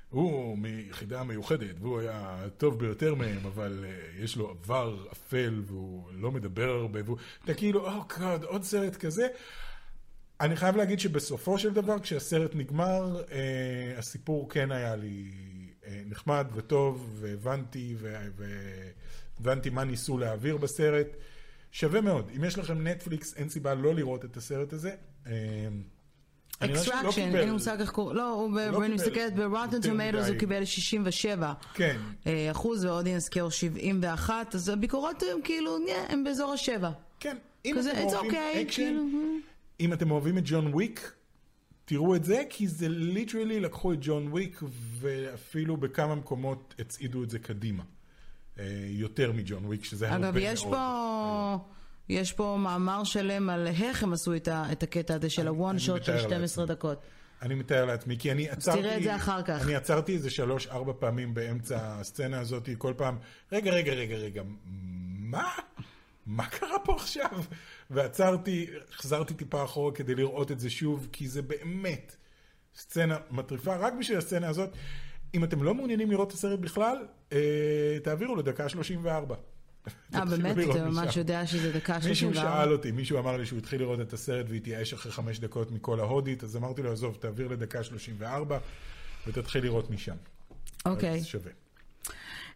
הוא מיחידה מיוחדת, והוא היה הטוב ביותר מהם, אבל uh, יש לו עבר אפל, והוא לא מדבר הרבה, והוא, אתה כאילו, או גוד, עוד סרט כזה. אני חייב להגיד שבסופו של דבר, כשהסרט נגמר, אה, הסיפור כן היה לי אה, נחמד וטוב, והבנתי, והבנתי מה ניסו להעביר בסרט. שווה מאוד. אם יש לכם נטפליקס, אין סיבה לא לראות את הסרט הזה. אה, אני רואה שהוא לא Extraction, קיבל- אין לי מושג איך קוראים, לא, הוא לא אני מסתכלת ב-Rotten Tomatoes. הוא קיבל 67 כן, אה, אחוז ו audience score 71, אז הביקורות הם כאילו, הם באזור השבע. כן. אם אתם אוהבים אקשן, כאילו, אם אתם אוהבים את ג'ון וויק, תראו את זה, כי זה literally לקחו את ג'ון וויק, ואפילו בכמה מקומות הצעידו את זה קדימה. אה, יותר מג'ון וויק, שזה הרבה מאוד. אגב, יש פה... יש פה מאמר שלם על איך הם עשו את ה- את הקטע הזה של הוואן שוט של מתאר 12 לעצמי. דקות. אני מתאר לעצמי, כי אני עצרתי... תראה את זה אחר כך. אני עצרתי איזה שלוש, ארבע פעמים באמצע הסצנה הזאת, כל פעם, רגע, רגע, רגע, רגע, מה? מה קרה פה עכשיו? ועצרתי, החזרתי טיפה אחורה כדי לראות את זה שוב, כי זה באמת סצנה מטריפה. רק בשביל הסצנה הזאת, אם אתם לא מעוניינים לראות את הסרט בכלל, אה, תעבירו לדקה 34. אה, באמת? אתה ממש. יודע שזה דקה מישהו 34? שאל אותי, מישהו אמר לי שהוא התחיל לראות את הסרט והתייאש אחרי חמש דקות מכל ההודית, אז אמרתי לו, עזוב, תעביר לדקה 34 ותתחיל לראות משם. אוקיי. אז שווה.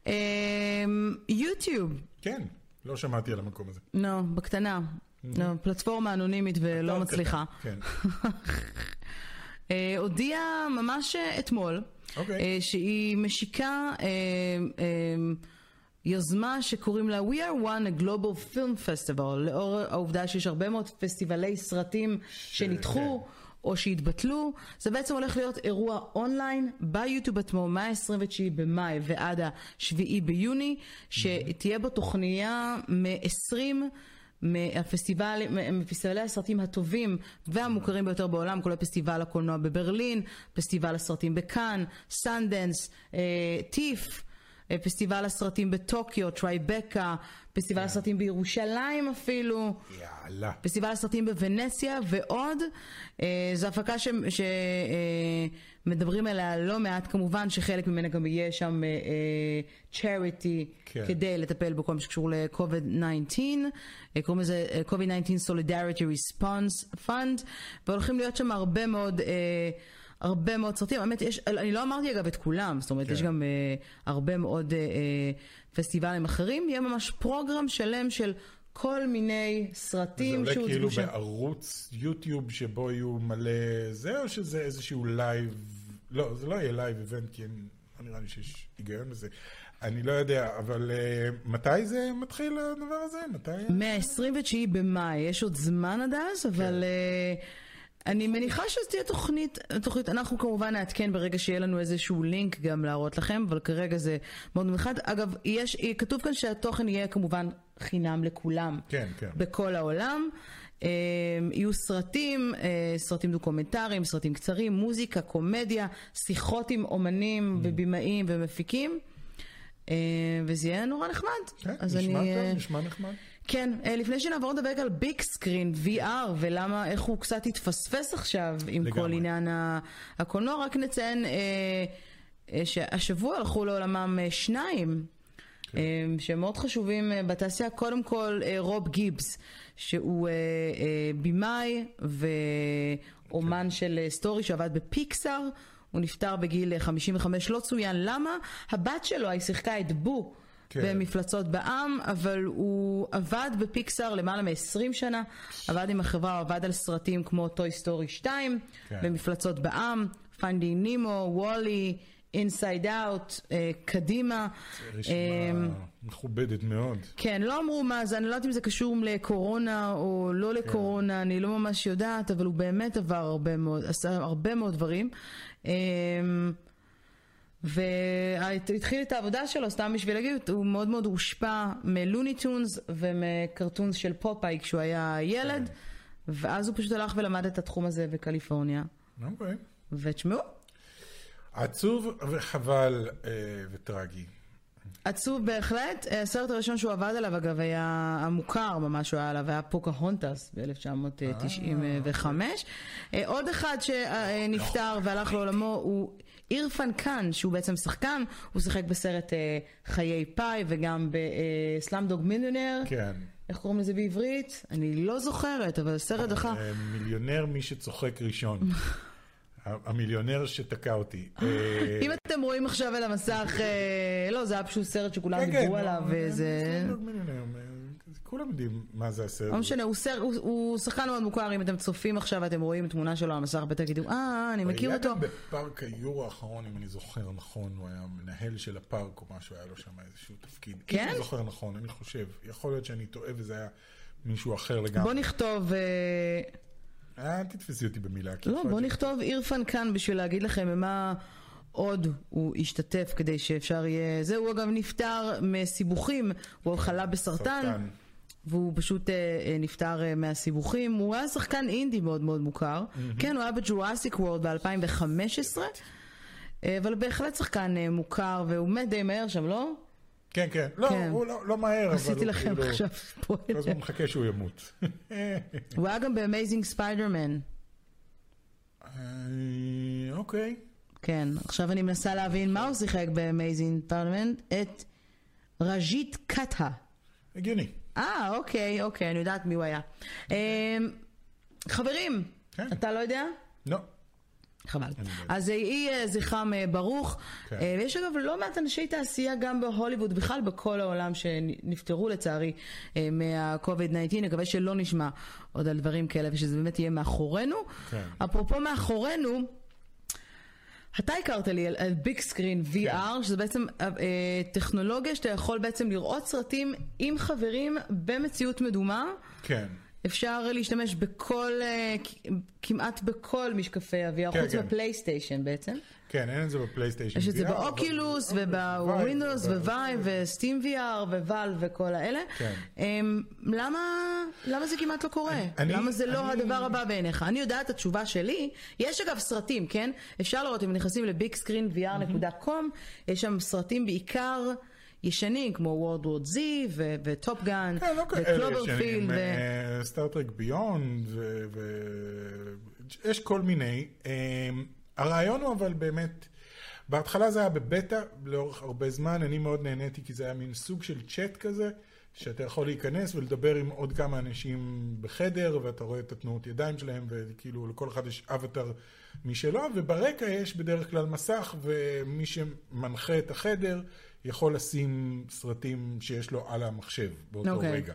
אמ, יוטיוב, כן, לא שמעתי על המקום הזה. נו, בקטנה. נו, פלטפורמה אנונימית ולא מצליחה. קטן, אה, הודיעה ממש אתמול, אוקיי. אה, שהיא משיקה אה, יוזמה שקוראים לה We are one a global film festival, לאור העובדה שיש הרבה מאוד פסטיבלי סרטים שנדחו. כן. או שהתבטלו, זה בעצם הולך להיות אירוע אונליין ביוטיוב עצמו מה-29 במאי ועד ה-7 ביוני, שתהיה בו תוכניה מ-20 מהפסטיבל, מפסטיבלי הסרטים הטובים והמוכרים ביותר בעולם, כולל פסטיבל הקולנוע בברלין, פסטיבל הסרטים בכאן, סנדנס, טיף. אה, פסטיבל הסרטים בטוקיו, טרייבקה, פסטיבל הסרטים בירושלים אפילו, יאללה. פסטיבל הסרטים בוונסיה ועוד. אה, זו הפקה שמדברים עליה לא מעט, כמובן שחלק ממנה גם יהיה שם charity כן. כדי לטפל בכל מה שקשור ל-COVID-19. אה, קוראים לזה אה, COVID-19 Solidarity Response Fund, והולכים להיות שם הרבה מאוד... אה, הרבה מאוד סרטים, האמת, יש, אני לא אמרתי אגב את כולם, זאת אומרת, כן. יש גם אה, הרבה מאוד אה, אה, פסטיבלים אחרים, יהיה ממש פרוגרם שלם של כל מיני זה סרטים עולה שהוצגו כאילו שם. בערוץ יוטיוב שבו יהיו מלא זה, או שזה איזשהו live, לא, זה לא יהיה live event, כי לא נראה לי שיש היגיון בזה. אני לא יודע, אבל אה, מתי זה מתחיל הדבר הזה? מתי? מה-29 במאי, יש עוד זמן עד אז, אבל כן. uh, אני מניחה שזו תהיה תוכנית, תוכנית, אנחנו כמובן נעדכן ברגע שיהיה לנו איזשהו לינק גם להראות לכם, אבל כרגע זה מאוד מיוחד. אגב, יש, כתוב כאן שהתוכן יהיה כמובן חינם לכולם. כן, כן. בכל העולם. אה, יהיו סרטים, אה, סרטים דוקומנטריים, סרטים קצרים, מוזיקה, קומדיה, שיחות עם אומנים ובימאים ומפיקים, אה, וזה יהיה נורא נחמד. כן, נשמע אני, טוב, אה, נשמע נחמד. כן, אה, לפני שנעבור לדבר על ביג סקרין, VR, ולמה, איך הוא קצת התפספס עכשיו עם לגמרי. כל עניין הקולנוע, רק נציין אה, אה, שהשבוע הלכו לעולמם אה, שניים. כן. אה, שהם מאוד חשובים אה, בתעשייה, קודם כל אה, רוב גיבס, שהוא אה, במאי ואומן כן. של story שעבד בפיקסאר, הוא נפטר בגיל אה, 55, לא צוין למה, הבת שלו, היא שיחקה את בו. כן. במפלצות בע"מ, אבל הוא עבד בפיקסאר למעלה מ-20 שנה, עבד עם החברה, הוא עבד על סרטים כמו Toy Story 2, כן. במפלצות בע"מ, Finding Nemo, WALL-E, Inside Out, קדימה. רשימה אמ, מכובדת מאוד. כן, לא אמרו מה זה, אני לא יודעת אם זה קשור לקורונה או לא לקורונה, אני לא ממש יודעת, אבל הוא באמת עבר הרבה מאוד, עשה הרבה מאוד דברים. אמ, והתחיל את העבודה שלו, סתם בשביל להגיד, הוא מאוד מאוד הושפע מלוני טונס ומקרטונס של פופאי כשהוא היה ילד, ואז הוא פשוט הלך ולמד את התחום הזה בקליפורניה. אוקיי. ותשמעו, עצוב וחבל אה, וטרגי. עצוב בהחלט. הסרט הראשון שהוא עבד עליו, אגב, היה המוכר ממש, הוא היה עליו, היה פוקהונטס ב-1995. עוד אחד שנפטר והלך לעולמו הוא אירפן קאן, שהוא בעצם שחקן, הוא שיחק בסרט אה, חיי פאי וגם בסלאמדוג מיליונר. כן. איך קוראים לזה בעברית? אני לא זוכרת, אבל אחר. אה, מיליונר מי שצוחק ראשון. המיליונר שתקע אותי. אה, אם אתם רואים עכשיו על המסך, אה, לא, זה היה פשוט סרט שכולם כן, כן, דיברו לא, עליו, אה, וזה... כולם יודעים מה זה הסרט. לא משנה, הוא, שחקן מאוד מוכר, אם אתם צופים עכשיו ואתם רואים תמונה שלו על המסך, בטח תגידו, אה, אני מכיר היה אותו. גם בפארק היורו האחרון, אם אני זוכר נכון, הוא היה מנהל של הפארק או משהו, היה לו שם איזשהו תפקיד. כן? אם אני זוכר נכון, אני חושב. יכול להיות שאני טועה וזה היה מישהו אחר לגמרי. בוא נכתוב, אה, אל תתפסי אותי במילה. לא, בוא נכתוב אירפן כאן בשביל להגיד לכם ממה עוד הוא השתתף כדי שאפשר יהיה... זה, הוא אגב נפטר מסיבוכים, הוא חלה בסרטן. סרטן. והוא פשוט אה, אה, נפטר אה, מהסיבוכים. הוא היה שחקן אינדי מאוד מאוד מוכר. כן, הוא היה ב-Jurassic World ב-2015, אה, אבל בהחלט שחקן אה, מוכר, והוא מת די מהר שם, לא? כן, כן. לא, כן. הוא לא לא מהר, אבל עשיתי הוא לכם כאילו... עכשיו כל ספוילר. הזמן מחכה שהוא ימות. הוא היה גם באמייזינג ספיידרמן. אה, אוקיי. כן, עכשיו אני מנסה להבין מה הוא שיחק באמייזינג ספיידרמן. את רג'ית קטה. הגיוני. אה, אוקיי, אוקיי, אני יודעת מי הוא היה. אה, חברים, כן. אתה לא יודע? לא. חבל. יודע. אז יהי אה, זכרם אה, ברוך. כן. אה, ויש אגב לא מעט אנשי תעשייה גם בהוליווד, בכלל בכל העולם, שנפטרו לצערי אה, מה-COVID-19. נקווה שלא נשמע עוד על דברים כאלה ושזה באמת יהיה מאחורינו. כן. אפרופו מאחורינו, אתה הכרת לי על, על ביג סקרין VR, כן. שזה בעצם אה, אה, טכנולוגיה שאתה יכול בעצם לראות סרטים עם חברים במציאות מדומה. כן. אפשר להשתמש בכל, אה, כמעט בכל משקפי ה-VR, כן, חוץ כן. בפלייסטיישן בעצם. כן, אין את זה בפלייסטיישן. יש את זה באוקילוס ובווינדוס ווייב וסטים VR ווואל וכל האלה. כן. אמ, למה, למה זה כמעט לא קורה? אני- למה זה לא אני- הדבר הבא בעיניך? אני יודעת את התשובה שלי. יש אגב סרטים, כן? אפשר לראות אם נכנסים ל-bigscreenvr.com, יש שם סרטים בעיקר ישנים כמו World War Z ו-Top Gun ו-Cloverfield. Star Trek Beyond, ויש כל מיני. אה, הרעיון הוא אבל באמת, בהתחלה זה היה בבטא לאורך הרבה זמן, אני מאוד נהניתי כי זה היה מין סוג של צ'אט כזה, שאתה יכול להיכנס ולדבר עם עוד כמה אנשים בחדר, ואתה רואה את התנועות ידיים שלהם, וכאילו לכל אחד יש אבטר משלו, וברקע יש בדרך כלל מסך, ומי שמנחה את החדר יכול לשים סרטים שיש לו על המחשב באותו אוקיי. רגע.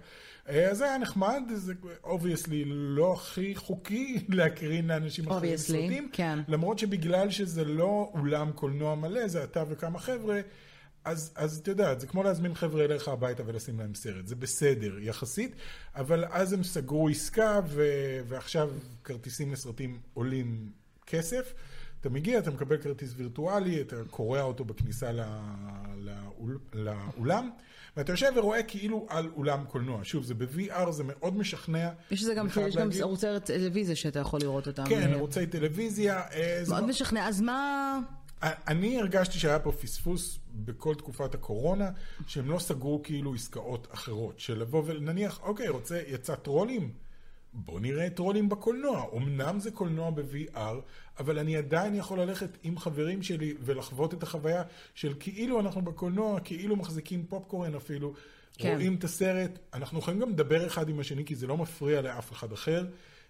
אה, אז זה היה נחמד, זה obviously לא הכי חוקי להקרין לאנשים אחרים סרטים. כן. למרות שבגלל שזה לא אולם קולנוע מלא, זה אתה וכמה חבר'ה, אז, אז אתה יודע, זה כמו להזמין חבר'ה אליך הביתה ולשים להם סרט, זה בסדר יחסית, אבל אז הם סגרו עסקה ו, ועכשיו כרטיסים לסרטים עולים כסף. אתה מגיע, אתה מקבל כרטיס וירטואלי, אתה קורע אותו בכניסה לא, לאול, לאולם, ואתה יושב ורואה כאילו על אולם קולנוע. שוב, זה ב-VR, זה מאוד משכנע. יש לזה גם, יש גם. ערוצי טלוויזיה שאתה יכול לראות אותם. כן, ערוצי טלוויזיה. אה, מאוד משכנע. אז מה... אני הרגשתי שהיה פה פספוס בכל תקופת הקורונה, שהם לא סגרו כאילו עסקאות אחרות, של לבוא ונניח, אוקיי, רוצה, יצא טרולים? בוא נראה טרולים בקולנוע. אמנם זה קולנוע ב-VR, אבל אני עדיין יכול ללכת עם חברים שלי ולחוות את החוויה של כאילו אנחנו בקולנוע, כאילו מחזיקים פופקורן אפילו, כן. רואים את הסרט, אנחנו יכולים גם לדבר אחד עם השני, כי זה לא מפריע לאף אחד אחר.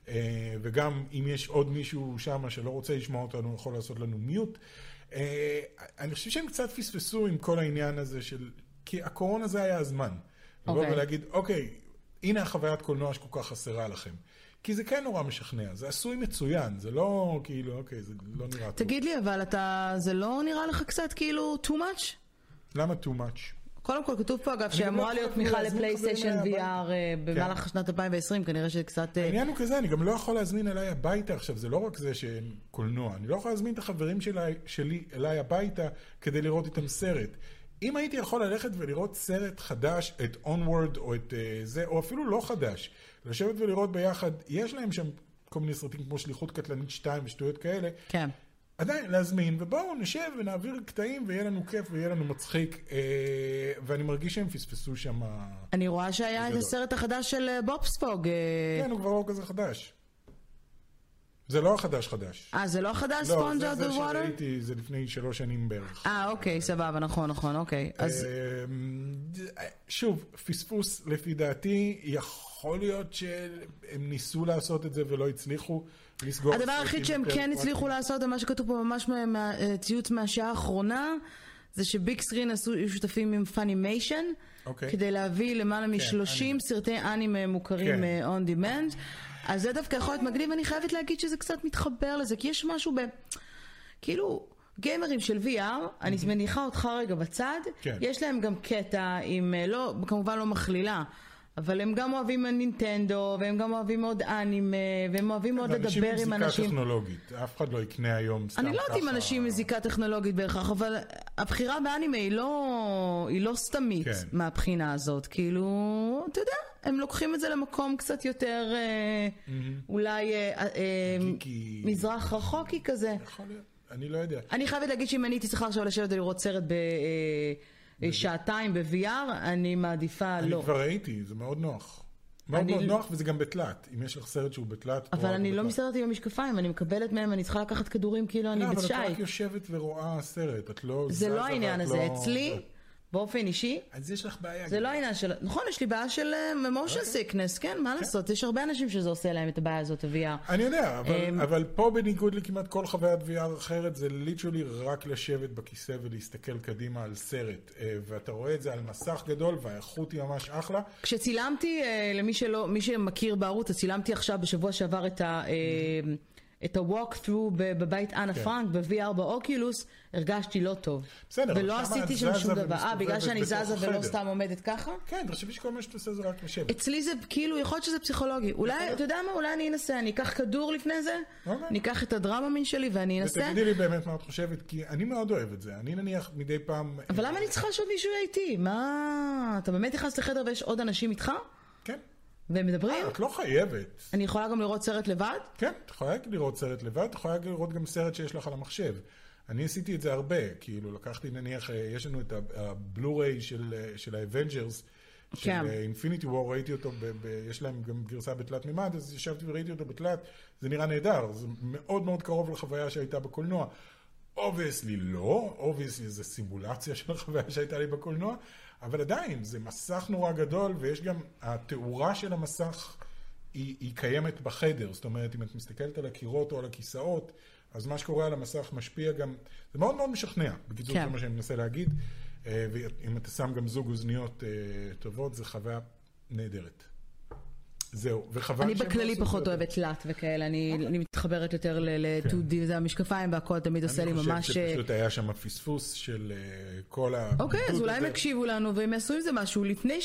אה, וגם אם יש עוד מישהו שם שלא רוצה לשמוע אותנו, יכול לעשות לנו מיוט. אה, אני חושב שהם קצת פספסו עם כל העניין הזה של... כי הקורונה זה היה הזמן. לבוא אוקיי. ולהגיד, אוקיי, הנה החוויית קולנוע שכל כך חסרה לכם. כי זה כן נורא משכנע, זה עשוי מצוין, זה לא כאילו, אוקיי, זה לא נראה טוב. תגיד לי, אבל אתה... זה לא נראה לך קצת כאילו too much? למה too much? קודם כל כתוב פה אגב לא שאמורה להיות תמיכה לפלייסטיישן VR אה, במהלך שנת 2020, כנראה שקצת... אה, העניין הוא כזה, אני גם לא יכול להזמין אליי הביתה עכשיו, זה לא רק זה שאין קולנוע, אני לא יכול להזמין את החברים שלי, שלי אליי הביתה כדי לראות איתם סרט. אם הייתי יכול ללכת ולראות סרט חדש, את Onward או את uh, זה, או אפילו לא חדש, לשבת ולראות ביחד, יש להם שם כל מיני סרטים כמו שליחות קטלנית 2 ושטויות כאלה, כן. עדיין להזמין, ובואו נשב ונעביר קטעים ויהיה לנו כיף ויהיה לנו מצחיק, אה, ואני מרגיש שהם פספסו שם... אני רואה שהיה את. הסרט החדש של אה, בובספוג. אה, כן, הוא כבר לא כזה חדש. זה לא החדש חדש. אה, זה לא חדש? לא, ספונג' זה, out זה the water? שראיתי, זה לפני שלוש שנים בערך. אה, אוקיי, סבבה, נכון, נכון, אוקיי. אז אמ, שוב, פספוס לפי דעתי, יכול להיות שהם ניסו לעשות את זה ולא הצליחו לסגור. הדבר היחיד שהם כן הצליחו. לעשות, ומה שכתוב פה ממש מה- מה- אה, מהשעה האחרונה, זה שביג סקרין עשו שותפים עם פאנימיישן, אוקיי. כדי להביא למעלה מ-30 אנימה. סרטי אנימה מוכרים כן. אה, on demand. אז זה דווקא יכול להיות מגניב, ואני חייבת להגיד שזה קצת מתחבר לזה, כי יש משהו ב... כאילו... גיימרים של VR, אני מניחה אותך רגע בצד, כן. יש להם גם קטע עם, אה, לא, כמובן לא מכלילה, אבל הם גם אוהבים נינטנדו, והם גם אוהבים מאוד אנימה, והם אוהבים מאוד לדבר עם אנשים עם אנשים. זיקה טכנולוגית, אף אחד לא יקנה היום סתם ככה. אני לא יודעת אם אנשים עם זיקה טכנולוגית בהכרח, אבל הבחירה באנימה היא לא, היא לא סתמית כן. מהבחינה הזאת. כאילו, אתה יודע, הם לוקחים את זה למקום קצת יותר אה, אולי אה, אה, גיקי. מזרח רחוקי כזה. יכול להיות, אני לא יודע. אני חייבת להגיד שאם אני הייתי צריכה עכשיו לשבת ולראות סרט בשעתיים ב-VR, אני מעדיפה אני לא. כבר ראיתי, זה מאוד נוח. מאוד אני- מאוד נוח וזה גם בתלת. אם יש לך סרט שהוא בתלת, אבל אני לא. מסתדרת עם המשקפיים, אני מקבלת מהם, אני צריכה לקחת כדורים כאילו אני לא, אבל את רק. יושבת ורואה סרט, את לא זה לא העניין ואת הזה. לא- אצלי, באופן אישי, אז יש לך בעיה. זה לא העניין של... נכון, יש לי בעיה של motion אוקיי. sickness, כן, מה לעשות? יש הרבה אנשים שזה עושה להם את הבעיה הזאת, ה-VR. אני יודע, אבל, אמ, אבל פה בניגוד לכמעט כל חוויית VR אחרת, זה literally רק לשבת בכיסא ולהסתכל קדימה על סרט. אה, ואתה רואה את זה על מסך גדול, והאיכות היא ממש אחלה. כשצילמתי, אה, למי שלא, מי שמכיר בערוץ, צילמתי עכשיו בשבוע שעבר את ה... אה, את ה-walk-through בבית אנה כן. פרנק, ב-VR באוקולוס, הרגשתי לא טוב. בסדר, ולא עשיתי שם שום דבר. אה, בגלל שאני זזה ולא. סתם עומדת ככה? כן, תחשבי שכל מה שאתה עושה זה רק לשבת. אצלי זה כאילו, יכול להיות שזה פסיכולוגי. אולי, אתה יודע מה, אולי אני אנסה, אני אקח כדור לפני זה, אוקיי. אני אקח את הדרמה מין שלי ואני אנסה. ותגידי לי באמת מה את חושבת, כי אני מאוד אוהב את זה. אני נניח מדי פעם... אבל למה אני צריכה שעוד מישהו יהיה איתי? מה... אתה באמת נכנס לחדר ויש עוד אנשים איתך? והם מדברים? אה, את לא חייבת. אני יכולה גם לראות סרט לבד? כן, את יכולה לראות סרט לבד, את יכולה לראות גם סרט שיש לך על המחשב. אני עשיתי את זה הרבה, כאילו לקחתי נניח, אה, יש לנו את הבלו-ריי של, אה, של ה Avengers, של כן. Infinity War, ראיתי אותו, ב, ב, יש להם גם גרסה בתלת מימד, אז ישבתי וראיתי אותו בתלת, זה נראה נהדר, זה מאוד מאוד קרוב לחוויה שהייתה בקולנוע. obviously לא, obviously זה סימולציה של החוויה שהייתה לי בקולנוע, אבל עדיין, זה מסך נורא גדול, ויש גם, התאורה של המסך היא, היא קיימת בחדר, זאת אומרת, אם את מסתכלת על הקירות או על הכיסאות, אז מה שקורה על המסך משפיע גם, זה מאוד מאוד משכנע, בקיצור כן. זה מה שאני מנסה להגיד, אה, ואם אתה שם גם זוג אוזניות אה, טובות, זה חוויה נהדרת. זהו, וחבל אני לא בכללי עשו פחות. אוהבת תלת וכאלה, אני אני מתחברת יותר ל-2D, זה המשקפיים והכל תמיד עושה לי ממש... כן. אני אה, חושב שפשוט היה שם פספוס של אה, כל ה... אוקיי, אז אולי הם. יקשיבו לנו והם יעשו עם זה משהו. לפני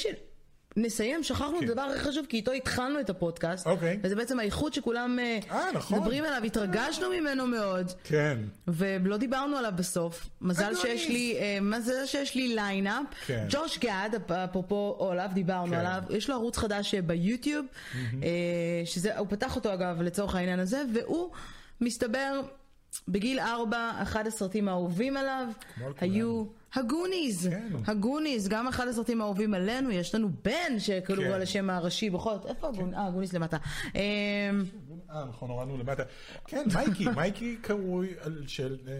שנסיים, שכחנו את כן. הדבר הכי חשוב, כי איתו התחלנו את הפודקאסט. אוקיי. וזה בעצם האיחוד שכולם אה, אה, נכון. מדברים עליו, התרגשנו ממנו מאוד. כן, ולא דיברנו עליו בסוף. מזל. שיש לי, אה, מזל שיש לי lineup. כן. ג'וש גד, אפרופו אולף, דיברנו כן. עליו. יש לו ערוץ חדש ביוטיוב, שזה, הוא פתח אותו אגב לצורך העניין הזה, והוא מסתבר בגיל ארבע, אחד הסרטים האהובים עליו. היו הגוניז. כן. הגוניז, גם אחד הסרטים האהובים עלינו, יש לנו בן שקראו כן. על השם הראשי בכל זאת. איפה הגוניז? אה, הגוניז למטה. אה, אה, נכון, הורדנו למטה. כן, מייקי, מייקי קרוי על של... אה,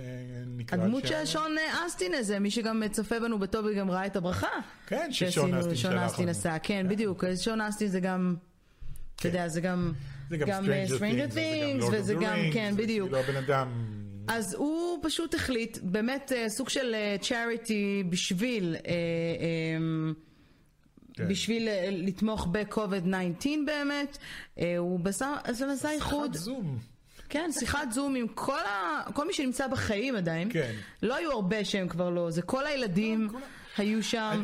נקרא הדמות של שון אסטין הזה, מי שגם צופה בנו בטוב וגם ראה את הברכה. כן, ששון אסטין שון אסטין. עשה, כן, בדיוק. אז שון אסטין זה גם, אתה יודע, זה גם... זה גם גם Stranger Things, וזה גם גם, כן, זה בדיוק. כאילו הבן אדם... אז הוא פשוט החליט, באמת אה, סוג של charity בשביל, אה, אה, כן. בשביל אה, לתמוך ב-COVID-19 באמת. אה, הוא בסך הכל עשה איחוד. שיחת זום. כן, שיחת זום עם כל, ה... כל מי שנמצא בחיים עדיין. כן. לא היו הרבה שהם כבר לא, זה כל הילדים ה- היו שם,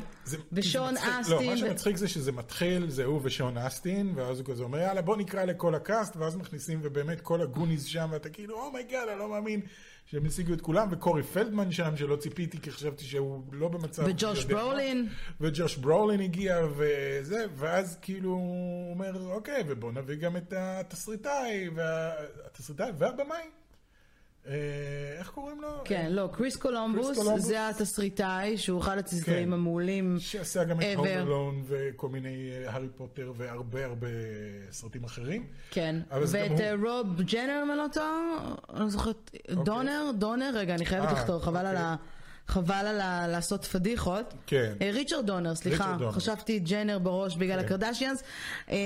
ושון מצחיק. אסטין. לא, מה שמצחיק זה שזה מתחיל, זה הוא ושון אסטין, ואז הוא כזה אומר, יאללה, בוא נקרא לכל ה cast, ואז מכניסים, ובאמת כל הגוניז שם, ואתה כאילו, oh my god, אני לא מאמין שהם השיגו את כולם, וקורי פלדמן שם, שלא ציפיתי, כי חשבתי שהוא לא במצב... וג'וש. ברולין. וג'וש ברולין הגיע, וזה, ואז כאילו הוא אומר, אוקיי, ובוא נביא גם את התסריטאי, והתסריטאי והבמאי. אה, איך קוראים לו? כן, לא, קריס קולומבוס. זה התסריטאי, שהוא אחד התסריטאים כן. המעולים. שעשה גם את. הום אלון וכל מיני אה, הארי פוטר והרבה הרבה סרטים אחרים. כן, ואת אה, רוב ג'נר, אם אני לא טועה, אני לא זוכרת, דונר, דונר, רגע, אני חייבת אה, לכתוב, חבל על אוקיי. ה... חבל על ה... לעשות פדיחות. כן. אה, ריצ'רד דונר, סליחה, ריצ'רד דונר. חשבתי ג'נר בראש בגלל כן. הקרדשיאנס. אה,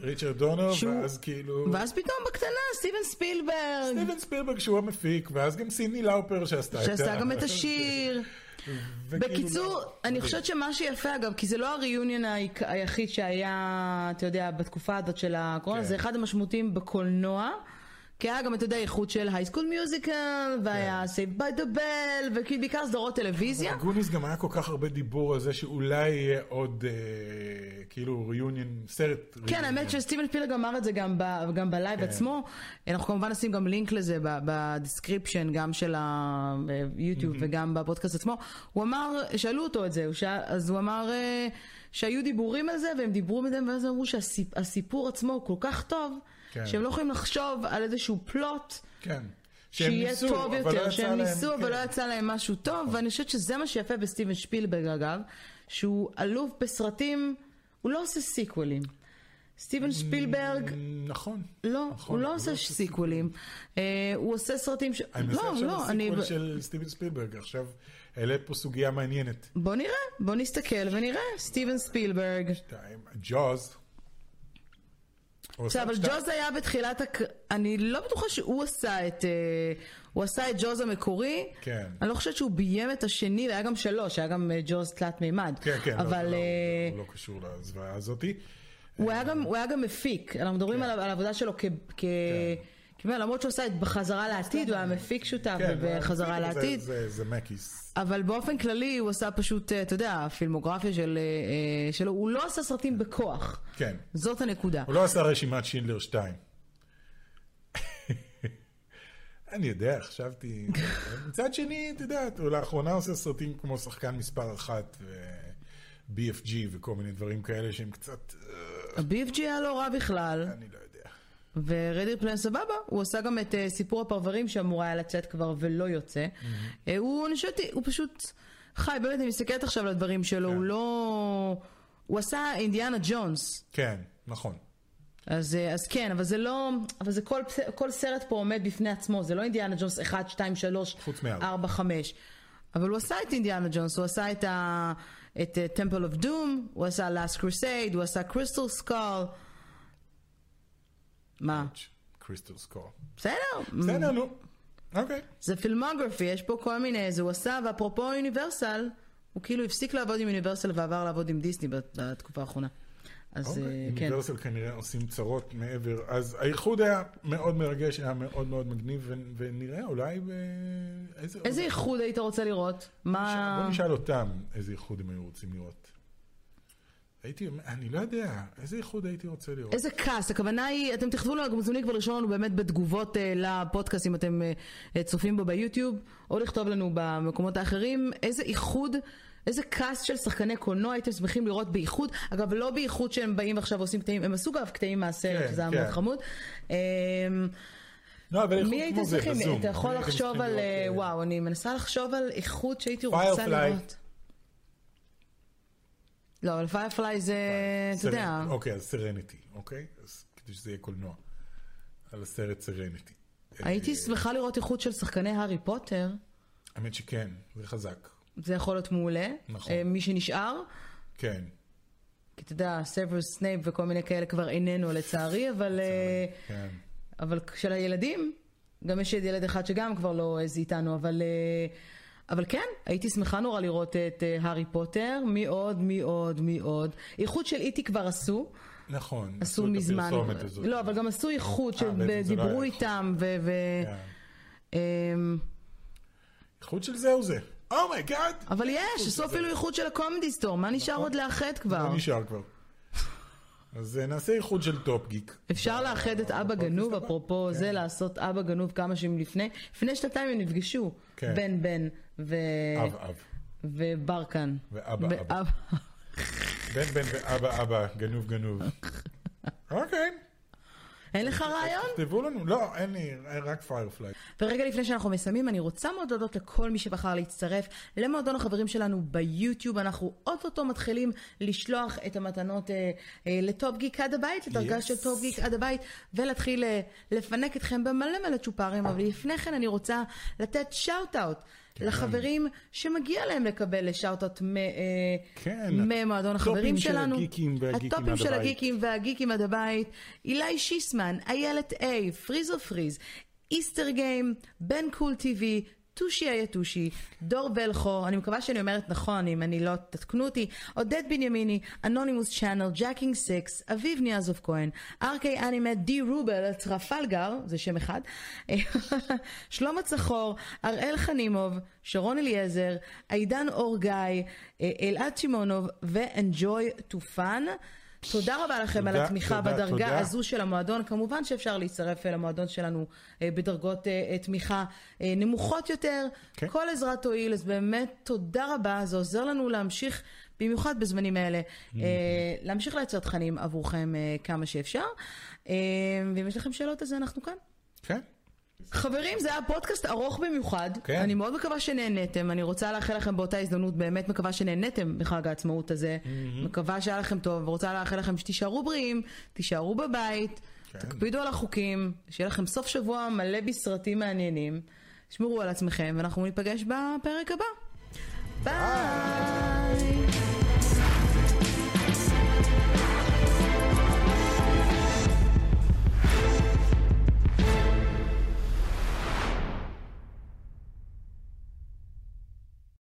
ריצ'רד דונר, שהוא- ואז כאילו... ואז פתאום בקטנה, סטיבן ספילברג, סטיבן ספילברג שהוא המפיק, ואז גם סינדי לאופר שעשתה את שעשה ה- גם את השיר. בקיצור, אני. חושבת שמה שיפה אגב, כי זה לא ה reunion היחיד שהיה, אתה יודע, בתקופה הזאת של הקורונה, כן. זה אחד המשמעותיים בקולנוע. כי היה גם, אתה יודע, איחוד של High School Musical, והיה Saved by the Bell, ובעיקר סדרות טלוויזיה. גוניס גם היה כל כך הרבה דיבור על זה שאולי יהיה עוד אה, כאילו reunion, סרט כן. האמת שסטיבן ספילברג אמר את זה גם, ב, גם ב live כן. עצמו. אנחנו כמובן נשים גם לינק לזה ב description, גם של היוטיוב וגם בפודקאסט עצמו. הוא אמר, שאלו אותו את זה, אז הוא אמר אה, שהיו דיבורים על זה, והם דיברו מזה, ואז אמרו שהסיפור עצמו כל כך טוב, כן. שהם לא יכולים לחשוב על איזשהו פלוט. כן. שיהיה ניסו, טוב לא יותר, יצא שהם להם, ניסו, אבל כן. לא יצא להם משהו טוב, ואני חושבת שזה מה שיפה בסטיבן שפילברג אגב, שהוא אלוף בסרטים, הוא לא עושה סיקוולים. סטיבן שפילברג, נכון. לא, נכון, הוא לא עושה סיקוולים. אה, הוא עושה סרטים ש... אני מנסה לא, עכשיו לא, אני... לסיקוול של סטיבן ספילברג, עכשיו העלית פה סוגיה מעניינת. בוא נראה, בוא נסתכל ונראה. סטיבן ספילברג. שתיים, ג'וז. עכשיו, אבל שתיים. ג'וז היה בתחילת הק... אני לא בטוחה שהוא עשה את... אה, הוא עשה את ג'וז המקורי. כן. אני לא חושבת שהוא ביים את השני, והיה גם שלוש, היה גם אה, ג'וז תלת מימד. כן, כן, אבל... לא, לא, אה, הוא לא קשור לזוועה הזאתי. הוא היה גם, הוא היה גם מפיק, אנחנו מדברים כן. על, על העבודה שלו כ, כ, תשמע, למרות שהוא עשה את בחזרה לעתיד, הוא היה מפיק שותף כן, בחזרה לעתיד. זה- זה מקיס. אבל באופן כללי הוא עשה פשוט, אה, אתה יודע, הפילמוגרפיה של, אה, אה, שלו, הוא לא עשה סרטים בכוח. כן. זאת הנקודה. הוא לא עשה רשימת שינדלר 2. אני יודע, חשבתי... מצד שני, את יודעת, הוא לאחרונה עושה סרטים כמו שחקן מספר אחת ו-BFG וכל מיני דברים כאלה שהם קצת... ה-BFG היה לא רע בכלל, אני לא יודע. ורדי פלן סבבה, הוא עשה גם את אה, סיפור הפרברים שאמור היה לצאת כבר ולא יוצא. אה, הוא, אני חושבת, הוא פשוט חי, באמת, אני מסתכלת עכשיו על הדברים שלו, הוא לא... הוא עשה אינדיאנה ג'ונס. כן, נכון. אז, אה, אז כן, אבל זה לא, אבל זה כל, כל סרט פה עומד בפני עצמו, זה לא אינדיאנה ג'ונס 1, 2, 3, חוץ מארבע. 4, 5. אבל הוא עשה את אינדיאנה ג'ונס, הוא עשה את ה... את Temple of Doom, הוא עשה Last Crusade, הוא עשה Crystal Skull. מה? קריסטל סקור. בסדר? בסדר, נו. אוקיי. זה פילמוגרפי, יש פה כל מיני, זה הוא עשה, ואפרופו יוניברסל, הוא כאילו הפסיק לעבוד עם יוניברסל ועבר לעבוד עם דיסני בת- בתקופה האחרונה. אז אוקיי. אה, כן. אוניברסל כנראה עושים צרות מעבר. אז האיחוד היה מאוד מרגש, היה מאוד מאוד מגניב, ונראה אולי. איזה... איזה איחוד היית רוצה לראות? מה... בוא נשאל אותם איזה איחוד הם היו רוצים לראות. הייתי, אני לא יודע, איזה איחוד הייתי רוצה לראות. איזה כעס, הכוונה היא, אתם תכתבו לנו, אתם מוזמנים כבר לרשום לנו באמת בתגובות אה, לפודקאסט אם אתם אה, צופים בו ביוטיוב, או לכתוב לנו במקומות האחרים, איזה איחוד, איזה כעס של שחקני קולנוע הייתם שמחים לראות באיחוד, אגב לא באיחוד שהם באים עכשיו ועושים קטעים, הם עשו גם קטעים מהסרט, כן, שזה היה כן. מאוד חמוד. אה, לא, אבל הייתם כמו זה, בזום. אתה יכול לחשוב על, לראות, אה, אה, וואו, אני מנסה לחשוב על איחוד שהייתי רוצה. לראות. לא, אבל Firefly זה, אתה יודע, אוקיי, אז Serenity, אוקיי? אז כדי שזה יהיה קולנוע. על הסרט Serenity. הייתי אה, שמחה לראות איחוד של שחקני הארי פוטר. האמת שכן, זה חזק. זה יכול להיות מעולה. נכון. אה, מי שנשאר, כן. כי אתה יודע, סוורוס סנייפ וכל מיני כאלה כבר איננו לצערי, אבל, אה, כן. אבל של הילדים, גם יש ילד אחד שגם כבר לא אה, זה איתנו, אבל, אבל כן, הייתי שמחה נורא לראות את אה, הארי פוטר, מי עוד, מי עוד, מי עוד. איחוד של E.T. כבר עשו, נכון. עשו מזמן. לא, אבל גם עשו איחוד לא שדיברו איחוד. איתם, ו... ו- כן. אמ, איחוד של זהו זה. Oh my God! אבל יש, עשו אפילו איחוד של הקומדי סטור, מה נשאר עוד לאחד כבר? לא נשאר כבר. אז אה, נעשה איחוד של טופ גיק. אפשר לאחד את אבא גנוב. אפרופו כן. זה, לעשות אבא גנוב כמה שנים לפני. לפני שנתיים הם נפגשו, כן. בן בן ו... אב אב. וברקן. ואבא אבא. בן בן ואבא אבא, גנוב גנוב. אוקיי. אין לך רעיון? תכתבו לנו. לא, אין לי, רק Firefly. ורגע לפני שאנחנו מסיימים, אני רוצה מאוד להודות לכל מי שבחר להצטרף למועדון החברים שלנו ביוטיוב. אנחנו אוטוטו מתחילים לשלוח את המתנות אה, אה, לטופ גיק עד הבית, לדרגה Yes. של טופ גיק עד הבית, ולהתחיל אה, לפנק אתכם במלא מלא צ'ופרים. אבל לפני כן אני רוצה לתת shout-out. כן. לחברים שמגיע להם לקבל shout-out מ- אה, כן. ממועדון החברים שלנו. הגיקים הטופים של. הגיקים והגיקים עד הבית. אילי שיסמן, איילת איי, פריזו פריז, איסטר גיים, בן קול טיווי. טושי היתושי, דור בלחו, אני מקווה שאני אומרת נכון, אם אני לא, תתקנו אותי, עודד בנימיני, אנונימוס צ'אנל, ג'קינג סיקס, אביב ניאזוב כהן, ארקי אנימט, די רובל, טרפלגר, זה שם אחד, שלמה צחור, אראל חנימוב, שרון אליעזר, עידן אור גיא, אה, אלעד שמעונוב ו-enjoy to fun. תודה רבה לכם על תודה, התמיכה תודה, בדרגה תודה. הזו של המועדון. כמובן שאפשר להצטרף אל המועדון שלנו אה, בדרגות אה, אה, תמיכה נמוכות יותר. כן. כל עזרה תועיל, אז באמת תודה רבה, זה עוזר לנו להמשיך, במיוחד בזמנים האלה, אה, להמשיך לייצר תכנים עבורכם כמה שאפשר. ואם יש לכם שאלות, אז אנחנו כאן. כן. חברים, זה היה פודקאסט ארוך במיוחד. כן. אני מאוד מקווה שנהניתם. אני רוצה לאחל לכם באותה הזדמנות, באמת מקווה שנהניתם בחג העצמאות הזה. מקווה שהיה לכם טוב, ורוצה לאחל לכם שתישארו בריאים, תישארו בבית, כן. תקפידו על החוקים, שיהיה לכם סוף שבוע מלא בסרטים מעניינים. שמרו על עצמכם, ואנחנו ניפגש בפרק הבא. ביי!